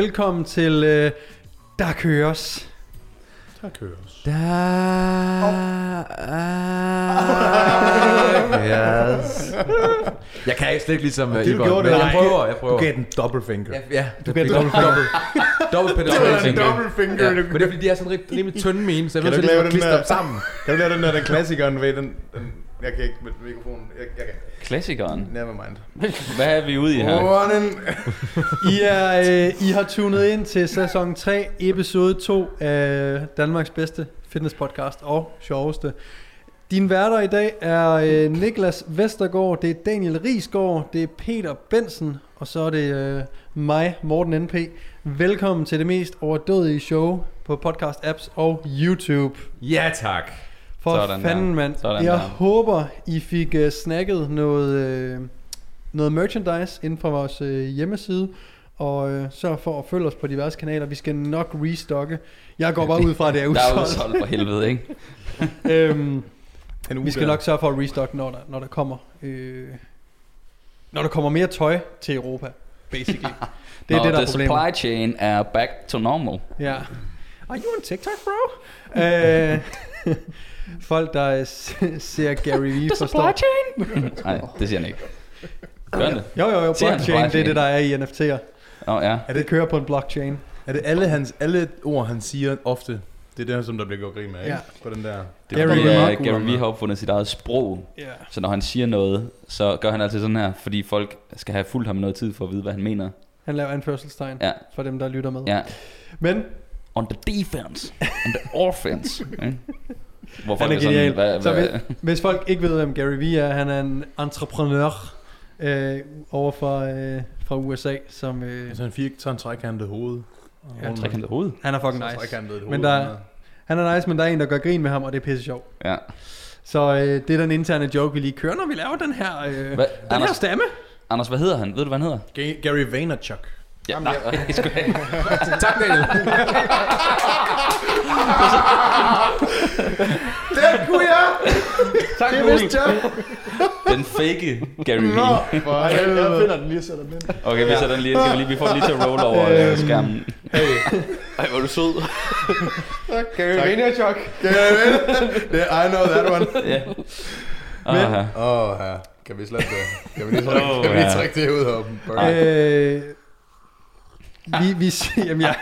velkommen til øh, Der Køres. Der køres. Der yes. Jeg kan ikke slet ikke ligesom uh, Ivan, men jeg prøver, jeg prøver. Du gav den dobbelt finger. Ja, ja Du gav dobbelt finger. Dobbelt penetrating. Double finger. Ja, men det er fordi, de er sådan rimelig, tynde med en, så jeg lave ligesom den klistre der- dem sammen. Kan du lave den der, den klassikeren ved den, den jeg kan ikke med mikrofonen. Jeg, jeg kan. Klassikeren. Never mind. Hvad er vi ude i her? Running. I, er, øh, I har tunet ind til sæson 3, episode 2 af Danmarks bedste fitnesspodcast og sjoveste. Din værter i dag er øh, Niklas Vestergaard, det er Daniel Risgaard, det er Peter Bensen, og så er det øh, mig, Morten NP. Velkommen til det mest overdødige show på podcast apps og YouTube. Ja, tak. For Sådan der. fanden, mand. Sådan Jeg der. håber, I fik uh, snakket noget, uh, noget merchandise inden for vores uh, hjemmeside. Og uh, sørg for at følge os på diverse kanaler. Vi skal nok restocke. Jeg går bare ud fra, at det er Der er udsolgt. udsolgt for helvede, ikke? øhm, vi skal nok sørge for at restocke, når der, når der kommer... Øh, når der kommer mere tøj til Europa, basically. Det er Nå, det, der er the problemet. supply chain er back to normal. Ja. Are you on TikTok, bro? øh, folk, der øh, ser Gary Vee, forstår. chain? Nej, det siger han ikke. Gør det? Jo, jo, jo. Han Blockchain, det er blockchain? det, der er i NFT'er. Åh, oh, ja. Er det kører på en blockchain? Er det alle, hans, alle ord, han siger ofte, det er det, som der bliver gjort grin med, ikke? Ja. På den der. Det Gary er Vee. at Gary Vee har opfundet sit eget sprog. Ja. Så når han siger noget, så gør han altid sådan her, fordi folk skal have fulgt ham noget tid for at vide, hvad han mener. Han laver anførselstegn Ja, for dem, der lytter med. ja. Men On the defense, on the offense. ikke? Hvor han er folk genial. hvad, Så hvad, hvis, hvis folk ikke ved, hvem Gary Vee er, han er en entreprenør øh, over fra, øh, fra USA, som... Øh, Altså, han fik så en trekantet hoved. Ja, Trekantet hoved. han er fucking nice. hoved. Men der, han er nice, men der er en, der gør grin med ham, og det er pisse sjovt. Ja. Så øh, det er den interne joke, vi lige kører, når vi laver den her, øh, den Hvad, her Anders, stamme. Anders, hvad hedder han? Ved du, hvad han hedder? Ga- Gary Vaynerchuk. Ja, nej, jeg skulle have. Tak, Daniel. Det kunne jeg! Tak, Det vidste jeg! Den fake Gary Vee. Nå, for Jeg helvede. finder den lige og sætter den ind. Okay, vi sætter den lige, skal vi, lige, vi får den lige til at roll over øh, skærmen. Ej, hvor er du sød. Gary Vaynerchuk. Gary Vaynerchuk. I know that one. Ja. Aha. Åh, oh, her. Kan vi slet det? Kan vi lige trække, Åh, kan vi lige trække det ud af dem? Øh, vi, vi, siger, jamen, ja,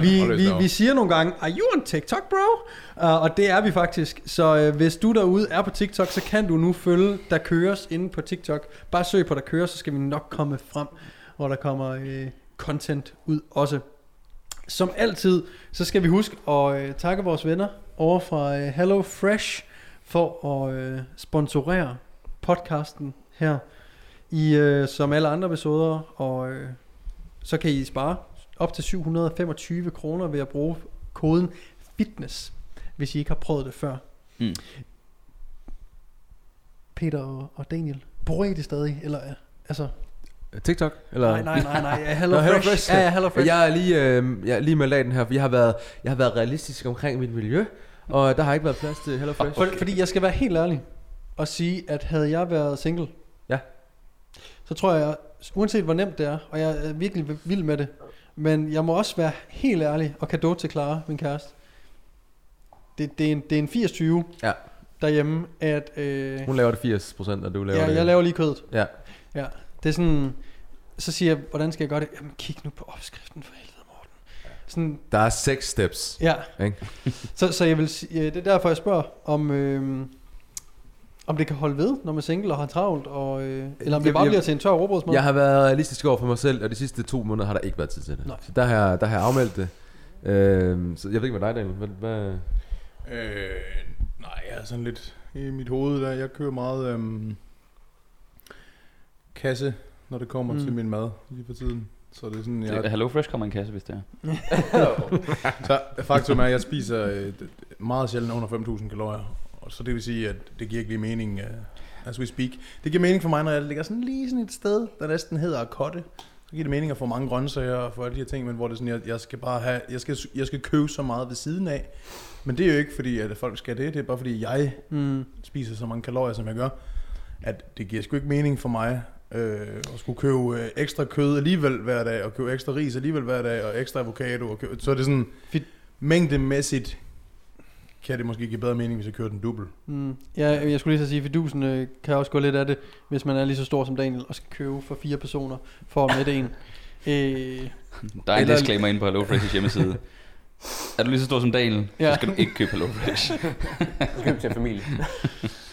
vi, vi, vi siger nogle gange, are you on TikTok, bro? Uh, og det er vi faktisk. Så uh, hvis du derude er på TikTok, så kan du nu følge Der Køres inde på TikTok. Bare søg på Der Køres, så skal vi nok komme frem, hvor der kommer uh, content ud også. Som altid, så skal vi huske at uh, takke vores venner over fra uh, Hello Fresh for at uh, sponsorere podcasten her i øh, som alle andre episoder, og øh, så kan I spare op til 725 kroner ved at bruge koden FITNESS, hvis I ikke har prøvet det før. Mm. Peter og, og Daniel, bruger I det stadig? Eller, øh, altså, TikTok? Eller? nej, nej, nej, nej, Hello, Nå, Fresh. Hello Fresh. Ja, ja, Hello Fresh. Jeg er lige, øh, jeg er lige med laden her, for jeg har, været, jeg har været realistisk omkring mit miljø, og der har ikke været plads til Hello Fresh. For, fordi jeg skal være helt ærlig og sige, at havde jeg været single, Ja. så tror jeg, uanset hvor nemt det er, og jeg er virkelig vild med det, men jeg må også være helt ærlig og kado til Clara, min kæreste. Det, det, er, en, det er en 80-20 Ja. derhjemme, at øh, Hun laver det 80%, og du laver ja, det... jeg laver lige kødet. Ja. Ja, det er sådan, så siger jeg, hvordan skal jeg gøre det? Jamen kig nu på opskriften for helvede, Morten. Sådan, Der er seks steps. Ja. Ikke? så, så jeg vil sige, det er derfor, jeg spørger, om, øh, om det kan holde ved, når man er single og har travlt, og, øh, eller om det bare jeg- bliver til en tør råbrødsmad. Jeg har været realistisk over for mig selv, og de sidste to måneder har der ikke været tid til det. Nej. Så der har, jeg- der har jeg afmeldt det. Øhm, så jeg ved ikke med dig, Daniel. Hvad, hvad? Øh, nej, jeg er sådan lidt i mit hoved der. Jeg kører meget øhm, kasse, når det kommer Mm. til min mad lige for tiden. Så det er sådan, Ja. jeg, Hello Fresh kommer en kasse, hvis det er. så faktum er, at jeg spiser øh, meget sjældent under 5.000 kalorier. Så det vil sige, at det giver ikke lige mening, uh, as we speak. Det giver mening for mig, når jeg ligger sådan lige sådan et sted, der næsten hedder kotte. Så giver det mening at få mange grøntsager og få alle de her ting, men hvor det er sådan, jeg, jeg skal bare have, jeg skal, jeg skal købe så meget ved siden af. Men det er jo ikke fordi, at folk skal det, det er bare fordi, jeg Mm. spiser så mange kalorier, som jeg gør, at det giver sgu ikke mening for mig Øh, og skulle købe øh, ekstra kød alligevel hver dag, og købe ekstra ris alligevel hver dag, og ekstra avocado. Og købe, så er det sådan, mængdemæssigt kan det måske give bedre mening, hvis jeg kører den dubbel. Mm. Ja, jeg skulle lige så sige, fidusen øh, kan også gå lidt af det, hvis man er lige så stor som Daniel, og skal købe for fire personer for at mætte en. Øh, Der er en Eller- disclaimer inde på HelloFresh's hjemmeside. Er du lige så stor som Daniel, Ja. så skal du ikke købe HelloFresh. Køb til familie.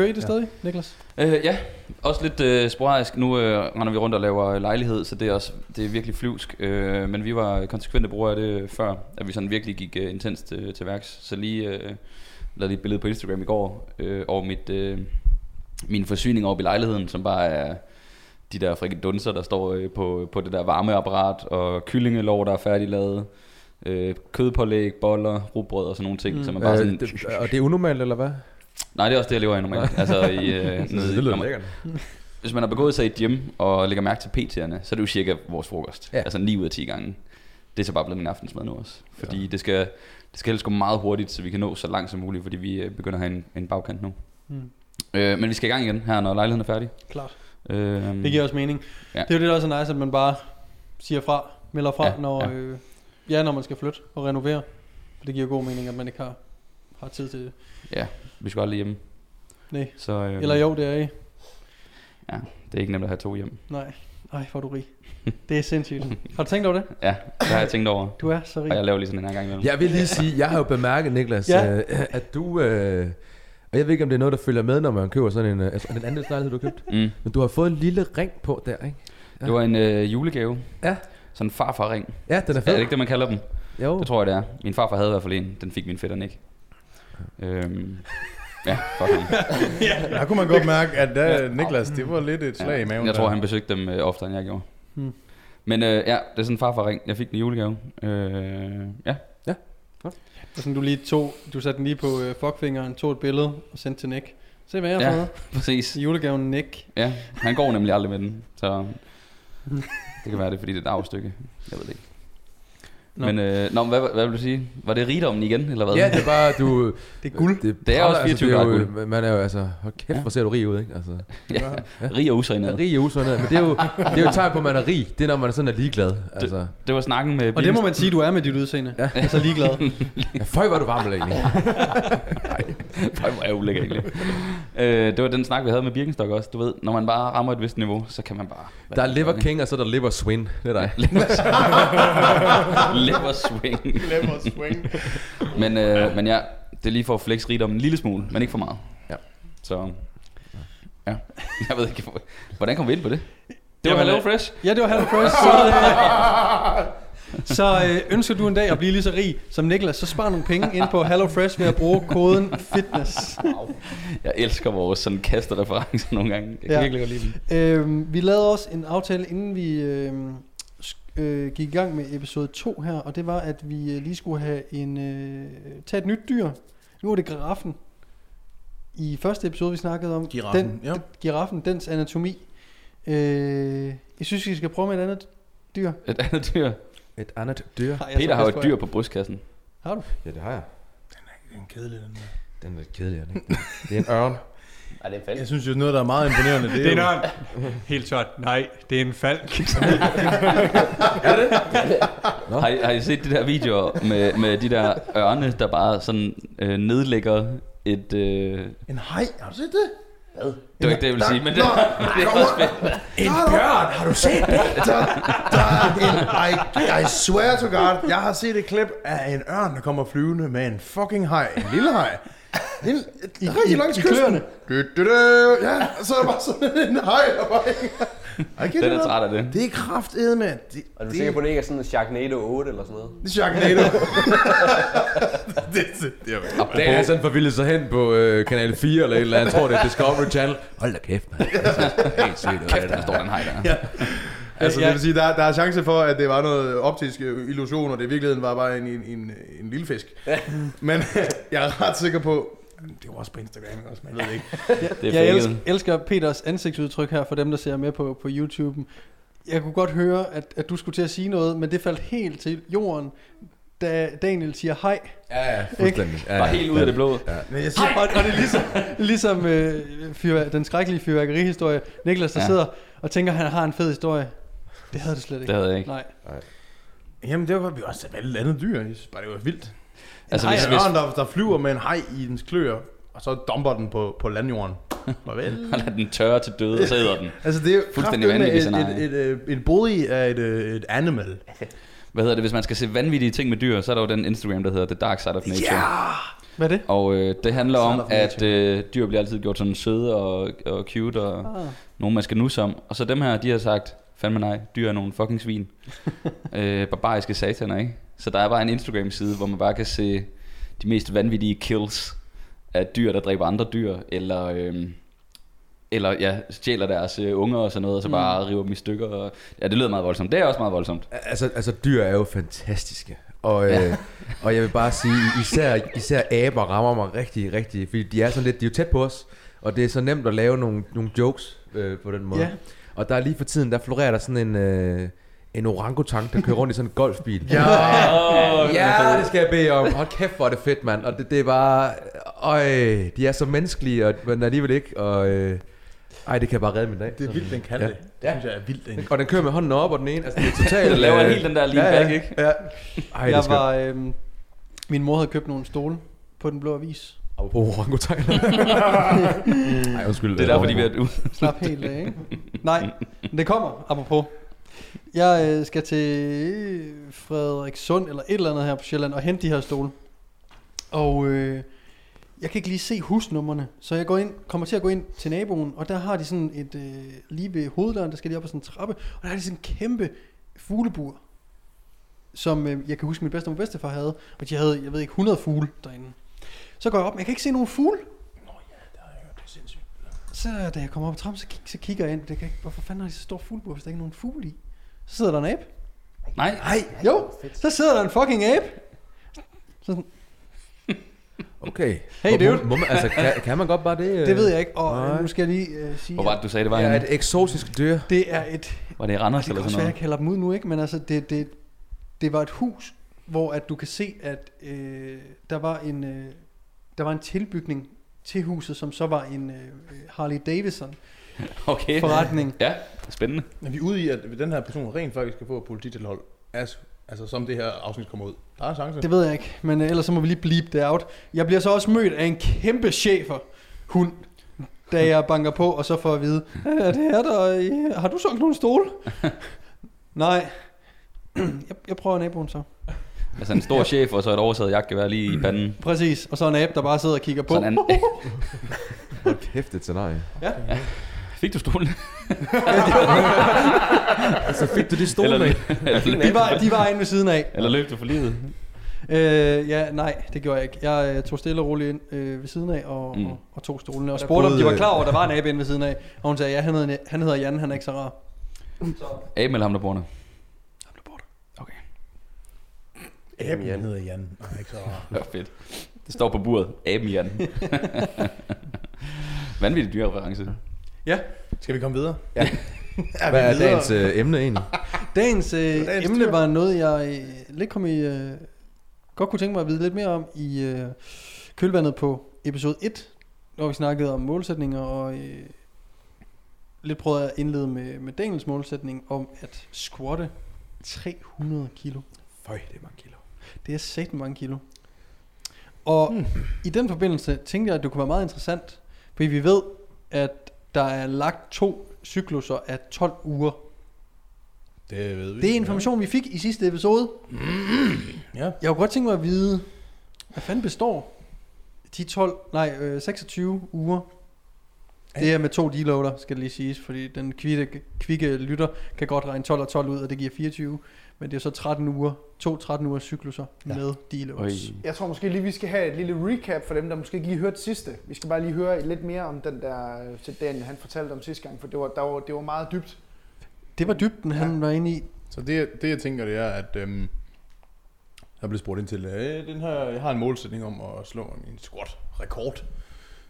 kører I det Ja. stadig, Niklas? Øh, ja, også lidt øh, sporadisk. Nu øh, render vi rundt og laver lejlighed, så det er, også, det er virkelig flyvsk. Øh, men vi var konsekvente brugere af det før, at vi sådan virkelig gik øh, intenst øh, til værks. Så lige øh, lavede lige et billede på Instagram i går øh, over mit, øh, min forsyning over i lejligheden, som bare er de der frikadunser, der står øh, på, på det der varmeapparat, og kyllingelov, der er færdiglavet, øh, kødpålæg, boller, rugbrød og sådan nogle ting, Mm. som er bare Øh, sådan... det, og det er unormalt, eller hvad? Nej, det er også det, jeg lever i normalt. altså, i, øh, det når lyder man- lækkert. hvis man har begået sig i et gym og lægger mærke til PT'erne, så er det jo cirka vores frokost. Ja. Ja. Altså 9 ud af 10 gange. Det er så bare blevet min aftensmad nu også. Fordi ja. det, skal, det skal helst gå meget hurtigt, så vi kan nå så langt som muligt, fordi vi øh, begynder at have en, en bagkant nu. Mm. Øh, men vi skal i gang igen her, når lejligheden er færdig. Klart. Øh, Det giver også mening. Ja. Det er jo det, der også er nice, at man bare siger fra, melder fra, Ja, når, ja. Øh, ja, når man skal flytte og renovere. For det giver god mening, at man ikke har, har tid til det. ja, vi skal aldrig hjem. Nej. Så, øh, Eller jo, det er I. Det er ikke nemt at have to hjem. Nej. Ej, hvor er du rig. Det er sindssygt. Har du tænkt over det? Ja, det har jeg tænkt over. Du er så rig. Og jeg laver lige sådan en her gang imellem. Jeg vil lige sige, jeg har jo bemærket, Niklas, Ja. ja. at du... Øh, og jeg ved ikke, om det er noget, der følger med, når man køber sådan en... Øh, altså, den anden lejlighed, du har købt. Mm. Men du har fået en lille ring på der, ikke? Ja. Det var en øh, julegave. Ja. Sådan en farfarring. Ja, den er Er fed. det ikke det, man kalder dem? Jo. Det tror jeg, det er. Min farfar havde i hvert fald en. Den fik min fætter ikke. Øhm, ja, fuck ham. Der kunne man godt mærke, at der, Niklas, det var lidt et slag i maven. Jeg tror, der. han besøgte dem øh, oftere, end jeg gjorde. Hmm. Men øh, ja, det er sådan en farfar-ring. Jeg fik den i julegave. Øh, ja, Og sådan, du lige tog, du satte den lige på øh, fuckfingeren, tog et billede og sendte til Nick. Se hvad jeg har Ja. fået. præcis. I julegaven Nick. Ja, han går nemlig aldrig med den. Så det kan være det, er, fordi det er et arvestykke. Jeg ved det ikke. Nå. Men øh, nå, men hvad, hvad vil du sige? Var det rigdommen igen, eller hvad? Ja, det er bare, du... Det er guld. Det er også 24 det er jo, Man er jo altså... Hold kæft, Ja. hvor ser du rig ud, ikke? Altså, Rig og usagnet. rig og usundhed. Men det er, jo, det er jo et tegn på, at man er rig. Det er, når man er sådan er ligeglad. Altså. Det var snakken med Og det må man sige, du er med dit udseende. Ja. Altså ligeglad. Ja, føj, er du varm, egentlig. Føj, hvor er ulækker egentlig. øh, det var den snak, vi havde med Birkenstock også. Du ved, når man bare rammer et vist niveau, så kan man bare... Der er liver king, og så er der liver swing. Det er dig. Liver swing. Lemmer swing. Men, øh, men ja, det er lige for at flex rigdom en lille smule, men ikke for meget. Ja. Så, ja. Jeg ved ikke, hvor- hvordan kom vi ind på det? Det var Jamen, Hello øh, Fresh. Ja, det var Hello Fresh. Så, øh, så øh, ønsker du en dag at blive lige så rig som Niklas, så spar nogle penge ind på Hello Fresh ved at bruge koden FITNESS. Jeg elsker vores sådan kasterreferencer nogle gange. Jeg kan Ja. virkelig godt lide dem. Øh, vi lavede også en aftale, inden vi øh, øh, gik i gang med episode 2 her, og det var, at vi øh, lige skulle have en øh, tage et nyt dyr. Nu er det giraffen. I første episode, vi snakkede om Giraffen, den, ja. giraffen, dens anatomi. Øh, jeg synes, vi skal prøve med et andet dyr. Et andet dyr. Et andet dyr. Har Peter har jo et dyr på brystkassen. Har du? Ja, det har jeg. Det er en kedelig, den der. Den er lidt kedelig, er den ikke? Det er en ørn. Ej, det er fedt. Jeg synes jo, noget, der er meget imponerende, det er, Det er en ørn. Helt tørt. Nej, det er en falk. Har I, har I set de der videoer med, med de der ørne, der bare sådan øh, nedlægger et... Øh, en hej. Har du set det? Det var ikke det, jeg ville sige, men det, det er også. En bjørn, har du set det? Der, der er en, I, I swear to God, jeg har set et klip af en ørn, der kommer flyvende med en fucking hej. En lille hej. En, et, I- rigtig i- langs i kysten. kløerne. Du, du, du, ja, så er der bare sådan en hej, der bare hænger. Get Den er træt af det. Det er kraftedeme, mand. Det, Er du det, sikker på, at det ikke er sådan en Sharknado 8 eller sådan noget? Det er Sharknado. det, det, det er Det er sådan forvildet sig hen på øh, kanal 4 eller et eller andet. Jeg tror, det er Discovery Channel. Hold da kæft, mand. Helt sygt. Kæft, der står den hej der. Altså, Ja. det vil sige, der, der er chance for, at det var noget optisk øh, illusion, og det i virkeligheden var bare en, en, en, en lille fisk. Men jeg er ret sikker på, det var også på Instagram, ikke også, man ved det ikke. Det er Jeg elsker, elsker Peters ansigtsudtryk her for dem, der ser med på, på YouTube. Jeg kunne godt høre, at, at du skulle til at sige noget, men det faldt helt til jorden, da Daniel siger hej. Ja, ja, fuldstændig. Ja, Bare helt ud af det blå. Men jeg Og, og det er ligesom, ligesom øh, fyrvær, den skrækkelige fyrværkerihistorie. Niklas, der ja. Ja. sidder og tænker, at han har en fed historie. Det havde det slet ikke. Det havde jeg ikke. Nej. Jamen, det var godt, vi også et andet dyr. Jeg synes bare, det var vildt. Altså, Nej, hvis, Hvis, der, der flyver med en haj i dens kløer, og så dumper den på, på landjorden. Farvel. han lader den tørre til døde, og så æder den. Altså, det er Fuldstændig vanvittigt et, scenarie. et, et, et, et body af et, øh, et animal. Hvad hedder det? Hvis man skal se vanvittige ting med dyr, så er der jo den Instagram, der hedder The Dark Side of Nature. Ja! Hvad er det? Og øh, det handler om, at øh, dyr bliver altid gjort sådan søde og, og cute, og Ah. nogen man skal nusse om. Og så dem her, de har sagt, fandme nej, dyr er nogle fucking svin. øh, barbariske sataner, ikke? Så der er bare en Instagram-side, hvor man bare kan se de mest vanvittige kills af dyr, der dræber andre dyr, eller, øh, eller ja, stjæler deres øh, unger og sådan noget, og så bare river dem i stykker. Og, ja, det lyder meget voldsomt. Det er også meget voldsomt. Altså, altså dyr er jo fantastiske. Og, øh, og jeg vil bare sige, især, især aber rammer mig rigtig, rigtig, fordi de er sådan lidt, de er jo tæt på os, og det er så nemt at lave nogle, nogle jokes øh, på den måde. Ja. Og der er lige for tiden, der florerer der sådan en, øh, en orangutang, der kører rundt i sådan en golfbil. Ja! Ja, det skal jeg bede om. Hold kæft, hvor er det fedt, mand. Og det, det er bare... Øj, de er så menneskelige, og, men alligevel ikke. Og, øh, ej, det kan bare redde min dag. Det er vildt, den kan Ja. det. Det synes jeg er vildt. egentlig. Og den kører med hånden op, og den ene... Altså, det er totalt... Den laver øh, helt den der lean ja, ja. back, ikke? Ja. Ej, det jeg skal... var, øhm, min mor havde købt nogle stole på den blå avis. Apropos orangutanger. Ej, undskyld. Det er derfor, de er ved at. Slap helt af, ikke? Nej, men det kommer, apropos. Jeg øh, skal til Frederikssund eller et eller andet her på Sjælland og hente de her stole. Og øh, jeg kan ikke lige se husnummerne, så jeg går ind, kommer til at gå ind til naboen, og der har de sådan et, øh, lige ved hoveddøren, der skal de op på sådan en trappe, og der har de sådan en kæmpe fuglebur, som øh, jeg kan huske min bedste og bedstefar havde, og de havde, jeg ved ikke, 100 fugle derinde. Så går jeg op, men jeg kan ikke se nogen fugle. Så da jeg kommer op ad trappen, så, kig, så kigger jeg ind. Det kan ikke, hvorfor fanden har de så stor fuglebur, hvis der ikke er nogen fugle i? Så sidder der en abe. Nej, Nej, jo, så sidder der en fucking abe. Okay. Hey, dude. Må, må man, altså, kan, kan man godt bare det? øh? Det ved jeg ikke, og Nej. øh, nu skal jeg lige øh, sige, hvor var det, du sagde, det var Ja, en? et eksotisk dyr. det er et, Var det i Randers det eller kan også sådan være, jeg noget? kalder dem ud nu, ikke? Men altså, det, det, det var et hus, hvor at du kan se, at øh, der var en, øh, der var en tilbygning til huset, som så var en øh, Harley Davidson Okay. forretning. Ja, spændende. Men vi er ude i, at den her person rent faktisk skal få polititilhold. Altså, altså som det her afsnit kommer ud. Der er chance. Det ved jeg ikke, men øh, ellers så må vi lige bleep det out. Jeg bliver så også mødt af en kæmpe chefer hund, da jeg banker på, og så får at vide, "Øh, er det her der, i- har du solgt nogle stole? Nej. Jeg, jeg prøver naboen så. Altså en stor chef, og så et overtaget jagtgevær lige i panden. Præcis, og så en abe, der bare sidder og kigger på. Sådan en, Hold kæft, et scenarie. Fik du stolen? Altså, fik du de stole Eller, med? eller, De var, de var inde ved siden af. eller løb du for livet? Øh, ja, nej, det gjorde jeg ikke. Jeg øh, tog stille og roligt ind øh, ved siden af og, Mm. og, og tog stolene. Og spurgte, om de var klar over, at der var en abe inde ved siden af. Og hun sagde, ja, han hedder, han hedder Jan, han er ikke så rar. Aben eller ham, der bor der? Ham, der bor der. Okay, Aben Jan hedder Jan. Nej, ikke så det var fedt. Det står på buret. Aben Jan. Vanvittig dyrereference. Ja, Skal vi komme videre? Ja. er Hvad er vi videre? dagens øh, emne egentlig? Dagens, øh, dagens emne dyr. var noget, jeg øh, lidt kom i, øh, godt kunne tænke mig at vide lidt mere om i øh, kølvandet på episode 1, hvor vi snakkede om målsætninger, og øh, lidt prøvede at indlede med, med Daniels målsætning om at squatte 300 kilo. Føj, det er mange kilo. Det er sat mange kilo. Og hmm. i den forbindelse tænkte jeg, at det kunne være meget interessant, fordi vi ved, at der er lagt to cykluser af 12 uger. Det ved vi. Det er information, vi fik i sidste episode. Ja. Jeg kunne godt tænke mig at vide, hvad fanden består de 12, nej, øh, 26 uger? Det er med to deloader, skal det lige siges, fordi den kvikke, kvikke lytter kan godt regne 12 og 12 ud, og det giver 24. Men det er så 13 uger, to 13 ugers cykluser ja. med deloads. Jeg tror måske lige, vi skal have et lille recap for dem, der måske ikke lige hørte sidste. Vi skal bare lige høre lidt mere om den der, øh, til Daniel han fortalte om sidste gang, for det var, der var, det var meget dybt. Det var dybden, han var inde i. Så det, det jeg tænker, det er, at øhm, jeg blev spurgt ind til, øh, den her, jeg har en målsætning om at slå en squat rekord.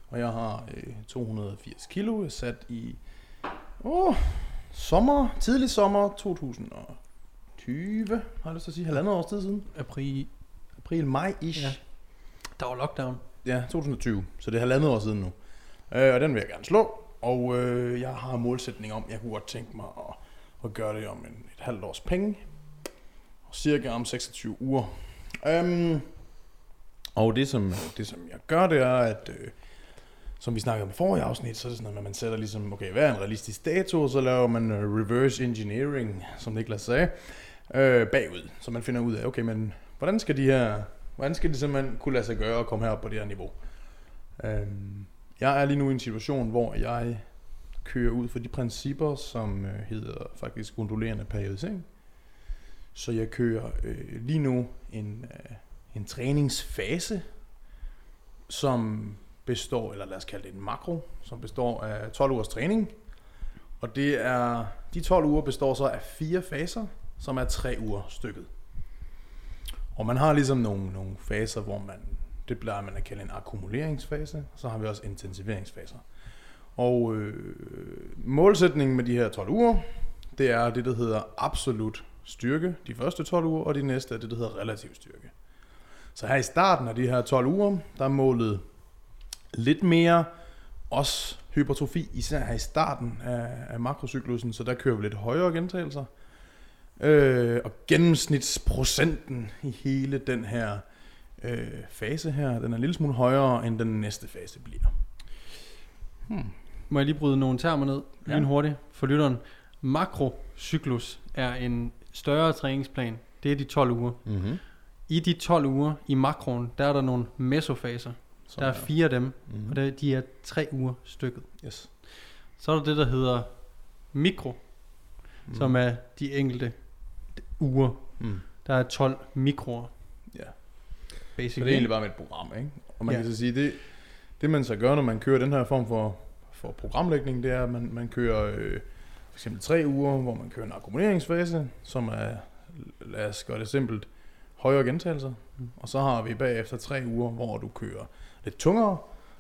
Og jeg har øh, 280 kilo sat i åh, sommer, tidlig sommer 2020, har jeg lyst til at sige, halvandet års tid siden. April. April, maj-ish. Ja. Der var lockdown. ja, 2020, så det er halvandet år siden nu. Øh, og den vil jeg gerne slå. Og øh, jeg har målsætning om, jeg kunne godt tænke mig at, at gøre det om en, et halvt års penge. Og cirka om 26 uger. Um, og det som, det som jeg gør, det er, at øh, som vi snakkede om i forrige afsnit, så er det sådan noget, at man sætter ligesom, okay, hvad er en realistisk dato, så laver man øh, reverse engineering, som Niklas sagde, øh, bagud. Så man finder ud af, okay, men hvordan skal de her, hvordan skal det simpelthen kunne lade sig gøre at komme herop på det her niveau? Øh, jeg er lige nu i en situation, hvor jeg kører ud for de principper, som øh, hedder faktisk ondulerende periodisering. Så jeg kører øh, lige nu en, øh, en træningsfase, som består, eller lad os kalde det en makro, som består af 12 ugers træning. Og det er, de 12 uger består så af fire faser, som er tre uger stykket. Og man har ligesom nogle, nogle faser, hvor man, det plejer man at kalde en akkumuleringsfase, så har vi også intensiveringsfaser. Og øh, målsætningen med de her 12 uger, det er det, der hedder absolut styrke, de første 12 uger, og de næste er det, der hedder relativ styrke. Så her i starten af de her 12 uger, der er målet lidt mere også hypertrofi, især her i starten af, af makrocyklusen, så der kører vi lidt højere gentagelser. Øh, og gennemsnitsprocenten i hele den her øh, fase her, den er en lille smule højere, end den næste fase bliver. Må jeg lige bryde nogle termer ned Ja. lynhurtigt for lytteren. Makrocyklus er en større træningsplan. Det er de 12 uger. Mm-hmm. I de 12 uger i makroen, der er der nogle mesofaser. Der er fire af dem, mm-hmm. og der, de er tre uger stykket. yes. Så er der det, der hedder mikro, mm. som er de enkelte uger. Mm. Der er 12 mikroer. Ja. Så Basically. det er egentlig bare med et program, ikke? Og man Ja. kan så sige, det, det man så gør, når man kører den her form for, for programlægning, det er, at man, man kører øh, for eksempel tre uger, hvor man kører en akkumuleringsfase, som er, lad os gøre det simpelt, højere gentagelser. Mm. Og så har vi bagefter tre uger, hvor du kører lidt tungere,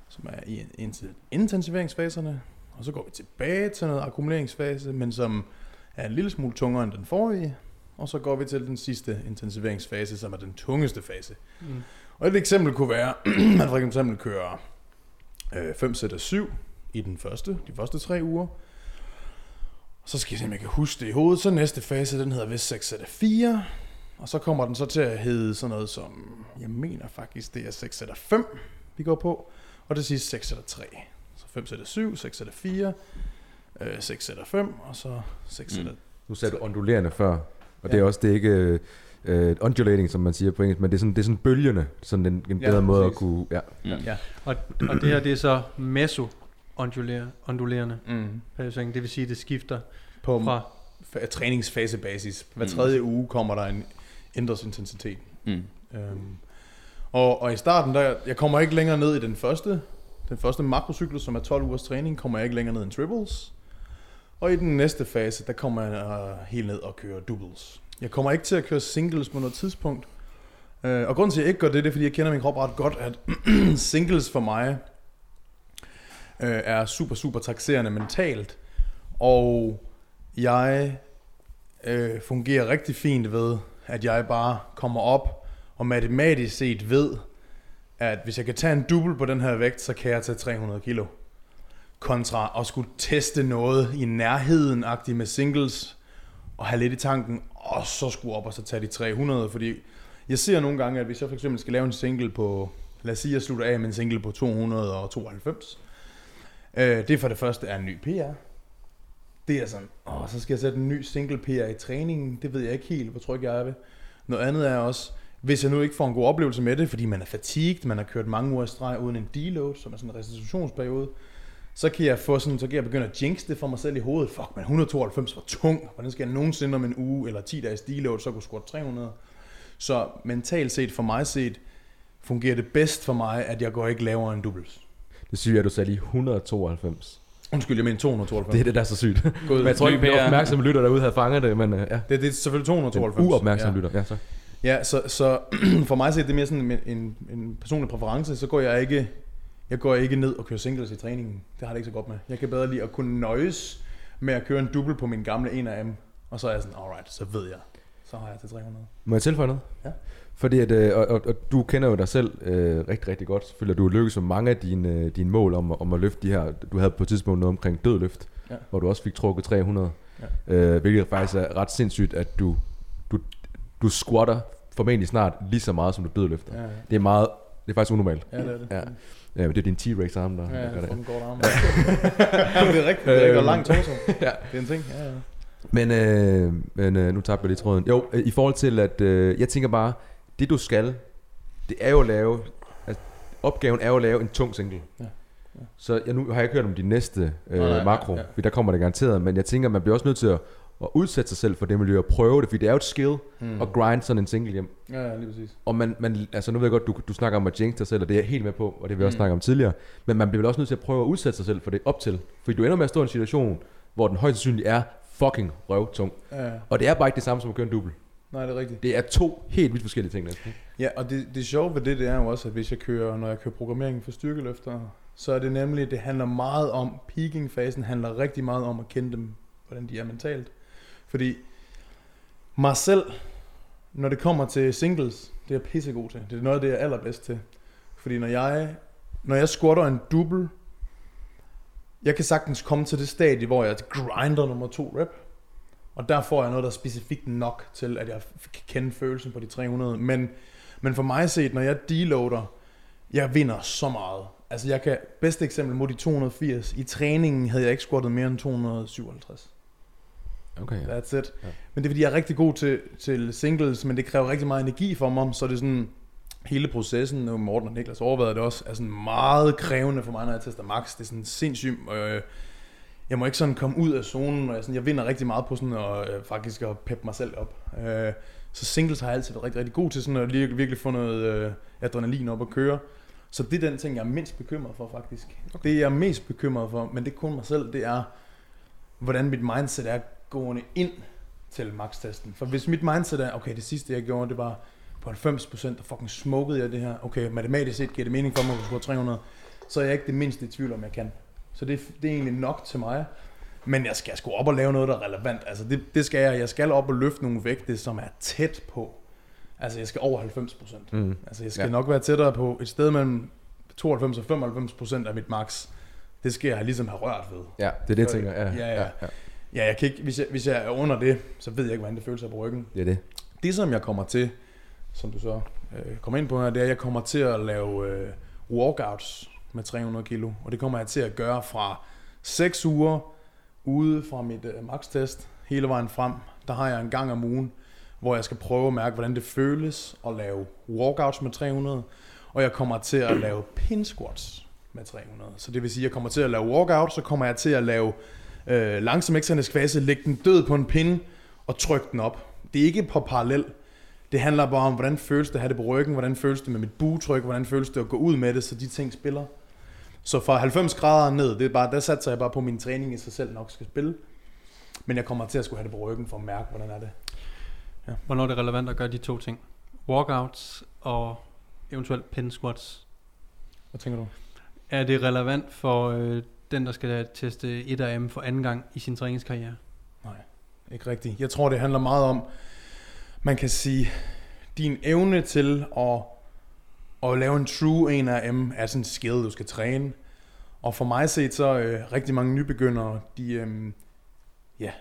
som er i inten- intensiveringsfaserne. Og så går vi tilbage til noget akkumuleringsfase, men som er en lille smule tungere end den forrige. Og så går vi til den sidste intensiveringsfase, som er den tungeste fase. Mm. Og et eksempel kunne være, at man for eksempel kører 5 sæt af 7 i den første, de første tre uger. Så skal jeg se, om jeg kan huske det i hovedet. Så næste fase, den hedder vist 6 sæt af 4. Og så kommer den så til at hedde sådan noget som, jeg mener faktisk, det er 6 sæt af 5, vi går på. Og det sidste 6 sæt af 3. Så 5 sæt af 7, 6 sæt af 4, øh, 6 sæt af 5, og så 6 sæt af... Nu sagde du ondulerende før, og ja. det er også, det er ikke uh, undulating, som man siger på engelsk, men det er sådan, det er sådan bølgende, sådan en, en Ja, bedre måde at præcis. kunne, ja. Mm. Ja. Og, og det her, det er så meso ondulerende Mm. periodisering. Det vil sige, det skifter På fra... fa- træningsfasebasis. Hver Mm. tredje uge kommer der en ændret intensitet. Mm. Øhm, og, og i starten, der, jeg kommer ikke længere ned i den første, den første makrocyklus, som er 12 ugers træning, kommer jeg ikke længere ned end triples. Og i den næste fase, der kommer jeg øh, helt ned og kører doubles. Jeg kommer ikke til at køre singles på noget tidspunkt. Øh, og grunden til, at jeg ikke gør det, det er, fordi jeg kender min krop ret godt, at singles for mig øh, er super, super taxerende mentalt. Og jeg øh, fungerer rigtig fint ved, at jeg bare kommer op og matematisk set ved, at hvis jeg kan tage en double på den her vægt, så kan jeg tage 300 kilo. Kontra at skulle teste noget i nærheden agtigt med singles, og have lidt i tanken, og så skulle op og så tage de 300, fordi jeg ser nogle gange, at hvis jeg for eksempel skal lave en single på, lad os sige, jeg slutter af med en single på 292, øh, det for det første er en ny PR, det er sådan, åh, så skal jeg sætte en ny single PR i træningen. Det ved jeg ikke helt, hvor tryg jeg er ved. Noget andet er også, hvis jeg nu ikke får en god oplevelse med det, fordi man er fatigued, man har kørt mange uger i streg uden en deload, som er sådan en restitutionsperiode, så kan jeg få sådan, så kan jeg begynde at jinx det for mig selv i hovedet. Fuck, man, 192 var tung. Hvordan skal jeg nogensinde om en uge eller 10 dages deload, så kunne squat 300? Så mentalt set, for mig set, fungerer det bedst for mig, at jeg går ikke lavere end doubles. Det syge er, at du sagde lige 192. Undskyld, jeg mener 292. Det er det, der er så sygt. Gået. Men jeg tror ikke, at opmærksomme lytter derude havde fanget det, men uh, ja. det, det er selvfølgelig Den 292. uopmærksomme ja. lytter. Ja, så. Ja, så, så for mig så er det mere sådan en, en, en personlig præference, så går jeg ikke jeg går ikke ned og kører singles i træningen. Det har det ikke så godt med. Jeg kan bedre lide at kunne nøjes med at køre en double på min gamle en af dem. Og så er jeg sådan, alright, så ved jeg. så har jeg til 300. Må jeg tilføje noget? Ja. Fordi at, øh, og, og, og, du kender jo dig selv øh, rigtig, rigtig godt. Selvfølgelig, du lykkes med mange af dine, øh, dine mål om, at- om at løfte de her. Du havde på et tidspunkt noget omkring dødløft, Ja. hvor du også fik trukket 300. Ja. Øh, hvilket faktisk er ret sindssygt, at du, du, du squatter formentlig snart lige så meget, som du dødløfter. Ja, ja. Det er meget, det er faktisk unormalt. Ja, det er det. Ja. Ja, men det er din T-Rex arm, der, Ja, ja, gør det. den går arm. det er rigtigt. Det er ikke langt torso. Ja. Det er en ting. Ja, ja. Men, øh, men øh, nu tabte jeg lige tråden. Jo, øh, i forhold til, at øh, jeg tænker bare, det du skal, det er jo at lave, altså, opgaven er jo at lave en tung single. Ja. Ja. Så jeg, nu har jeg ikke hørt om de næste øh, Nej, nej, makro, ja, ja, ja. for der kommer det garanteret, men jeg tænker, man bliver også nødt til at, at udsætte sig selv for det miljø og prøve det, fordi det er jo et skill Mm. mm. at grind sådan en single hjem. Ja, ja, lige præcis. Og man, man, altså nu ved jeg godt, du, du snakker om at jinx dig selv, og det er jeg helt med på, og det vil jeg også Mm. snakke om tidligere. Men man bliver vel også nødt til at prøve at udsætte sig selv for det op til. Fordi du ender med at stå i en situation, hvor den højst sandsynligt er fucking røvtung. Ja. Og det er bare ikke det samme som at køre en dubbel. Nej, det er rigtigt. Det er to helt vidt forskellige ting næsten. Ja, og det, det sjove ved det, det er jo også, at hvis jeg kører, når jeg kører programmering for styrkeløfter, så er det nemlig, det handler meget om, peaking-fasen handler rigtig meget om at kende dem, hvordan de er mentalt. Fordi mig selv, når det kommer til singles, det er jeg pissegod til. Det er noget af det, jeg er allerbedst til. Fordi når jeg, når jeg squatter en double, jeg kan sagtens komme til det stadie, hvor jeg grinder nummer to rep. Og der får jeg noget, der er specifikt nok til, at jeg kan kende følelsen på de 300. Men, men for mig set, når jeg deloader, jeg vinder så meget. Altså jeg kan, bedste eksempel mod de 280. I træningen havde jeg ikke squattet mere end 257. Okay, ja. That's it. Ja. Men det er fordi, jeg er rigtig god til, til singles, men det kræver rigtig meget energi for mig, så det er sådan, hele processen, og Morten og Niklas overvejede det også, er sådan meget krævende for mig, når jeg tester max. Det er sådan sindssygt, øh, jeg må ikke sådan komme ud af zonen, og jeg, sådan, jeg vinder rigtig meget på sådan at øh, faktisk at peppe mig selv op. Øh, så singles har jeg altid været rigtig, rigtig god til sådan at lige, virkelig få noget øh, adrenalin op at køre. Så det er den ting, jeg er mindst bekymret for faktisk. Okay. Det jeg er mest bekymret for, men det er kun mig selv, det er, hvordan mit mindset er gående ind til max-testen. For hvis mit mindset er, okay, det sidste jeg gjorde, det var på 90%, og fucking smokede jeg det her. Okay, matematisk set giver det mening for mig at score 300. Så er jeg ikke det mindste i tvivl om, jeg kan. Så det, det er egentlig nok til mig. Men jeg skal sgu op og lave noget, der er relevant. Altså det, det skal jeg. Jeg skal op og løfte nogle vægte, som er tæt på. Altså jeg skal over 90%. Mm. Altså jeg skal Ja. nok være tættere på et sted mellem 92 og 95% af mit max. Det skal jeg ligesom have rørt ved. Ja, det er det, jeg tænker. Ja, ja, ja. ja. Ja, jeg kan ikke, hvis, jeg, hvis jeg er under det, så ved jeg ikke, hvordan det føles af på ryggen. Det er det. Det, som jeg kommer til, som du så øh, kommer ind på her, det er, at jeg kommer til at lave øh, walkouts med 300 kilo. Og det kommer jeg til at gøre fra 6 uger ude fra mit øh, max-test hele vejen frem. Der har jeg en gang om ugen, hvor jeg skal prøve at mærke, hvordan det føles at lave walkouts med 300. Og jeg kommer til at lave pin squats med 300. Så det vil sige, at jeg kommer til at lave walkouts, så kommer jeg til at lave øh, langsom eksternisk fase, lægge den død på en pinde og trykke den op. Det er ikke på parallel. Det handler bare om, hvordan føles det at have det på ryggen, hvordan føles det med mit buetryk, hvordan føles det at gå ud med det, så de ting spiller. Så fra 90 grader ned, det er bare, der satser jeg bare på, at min træning i sig selv nok skal spille. Men jeg kommer til at skulle have det på ryggen for at mærke, hvordan er det. Hvornår er det relevant at gøre de to ting? Walkouts og eventuelt pin squats. Hvad tænker du? Er det relevant for øh, den, der skal teste 1 AM for anden gang i sin træningskarriere? Nej, Ikke rigtigt. Jeg tror, det handler meget om, man kan sige, din evne til at, at lave en true 1 AM er sådan en skill, du skal træne. Og for mig set, så øh, rigtig mange nybegyndere, de, øh, ja,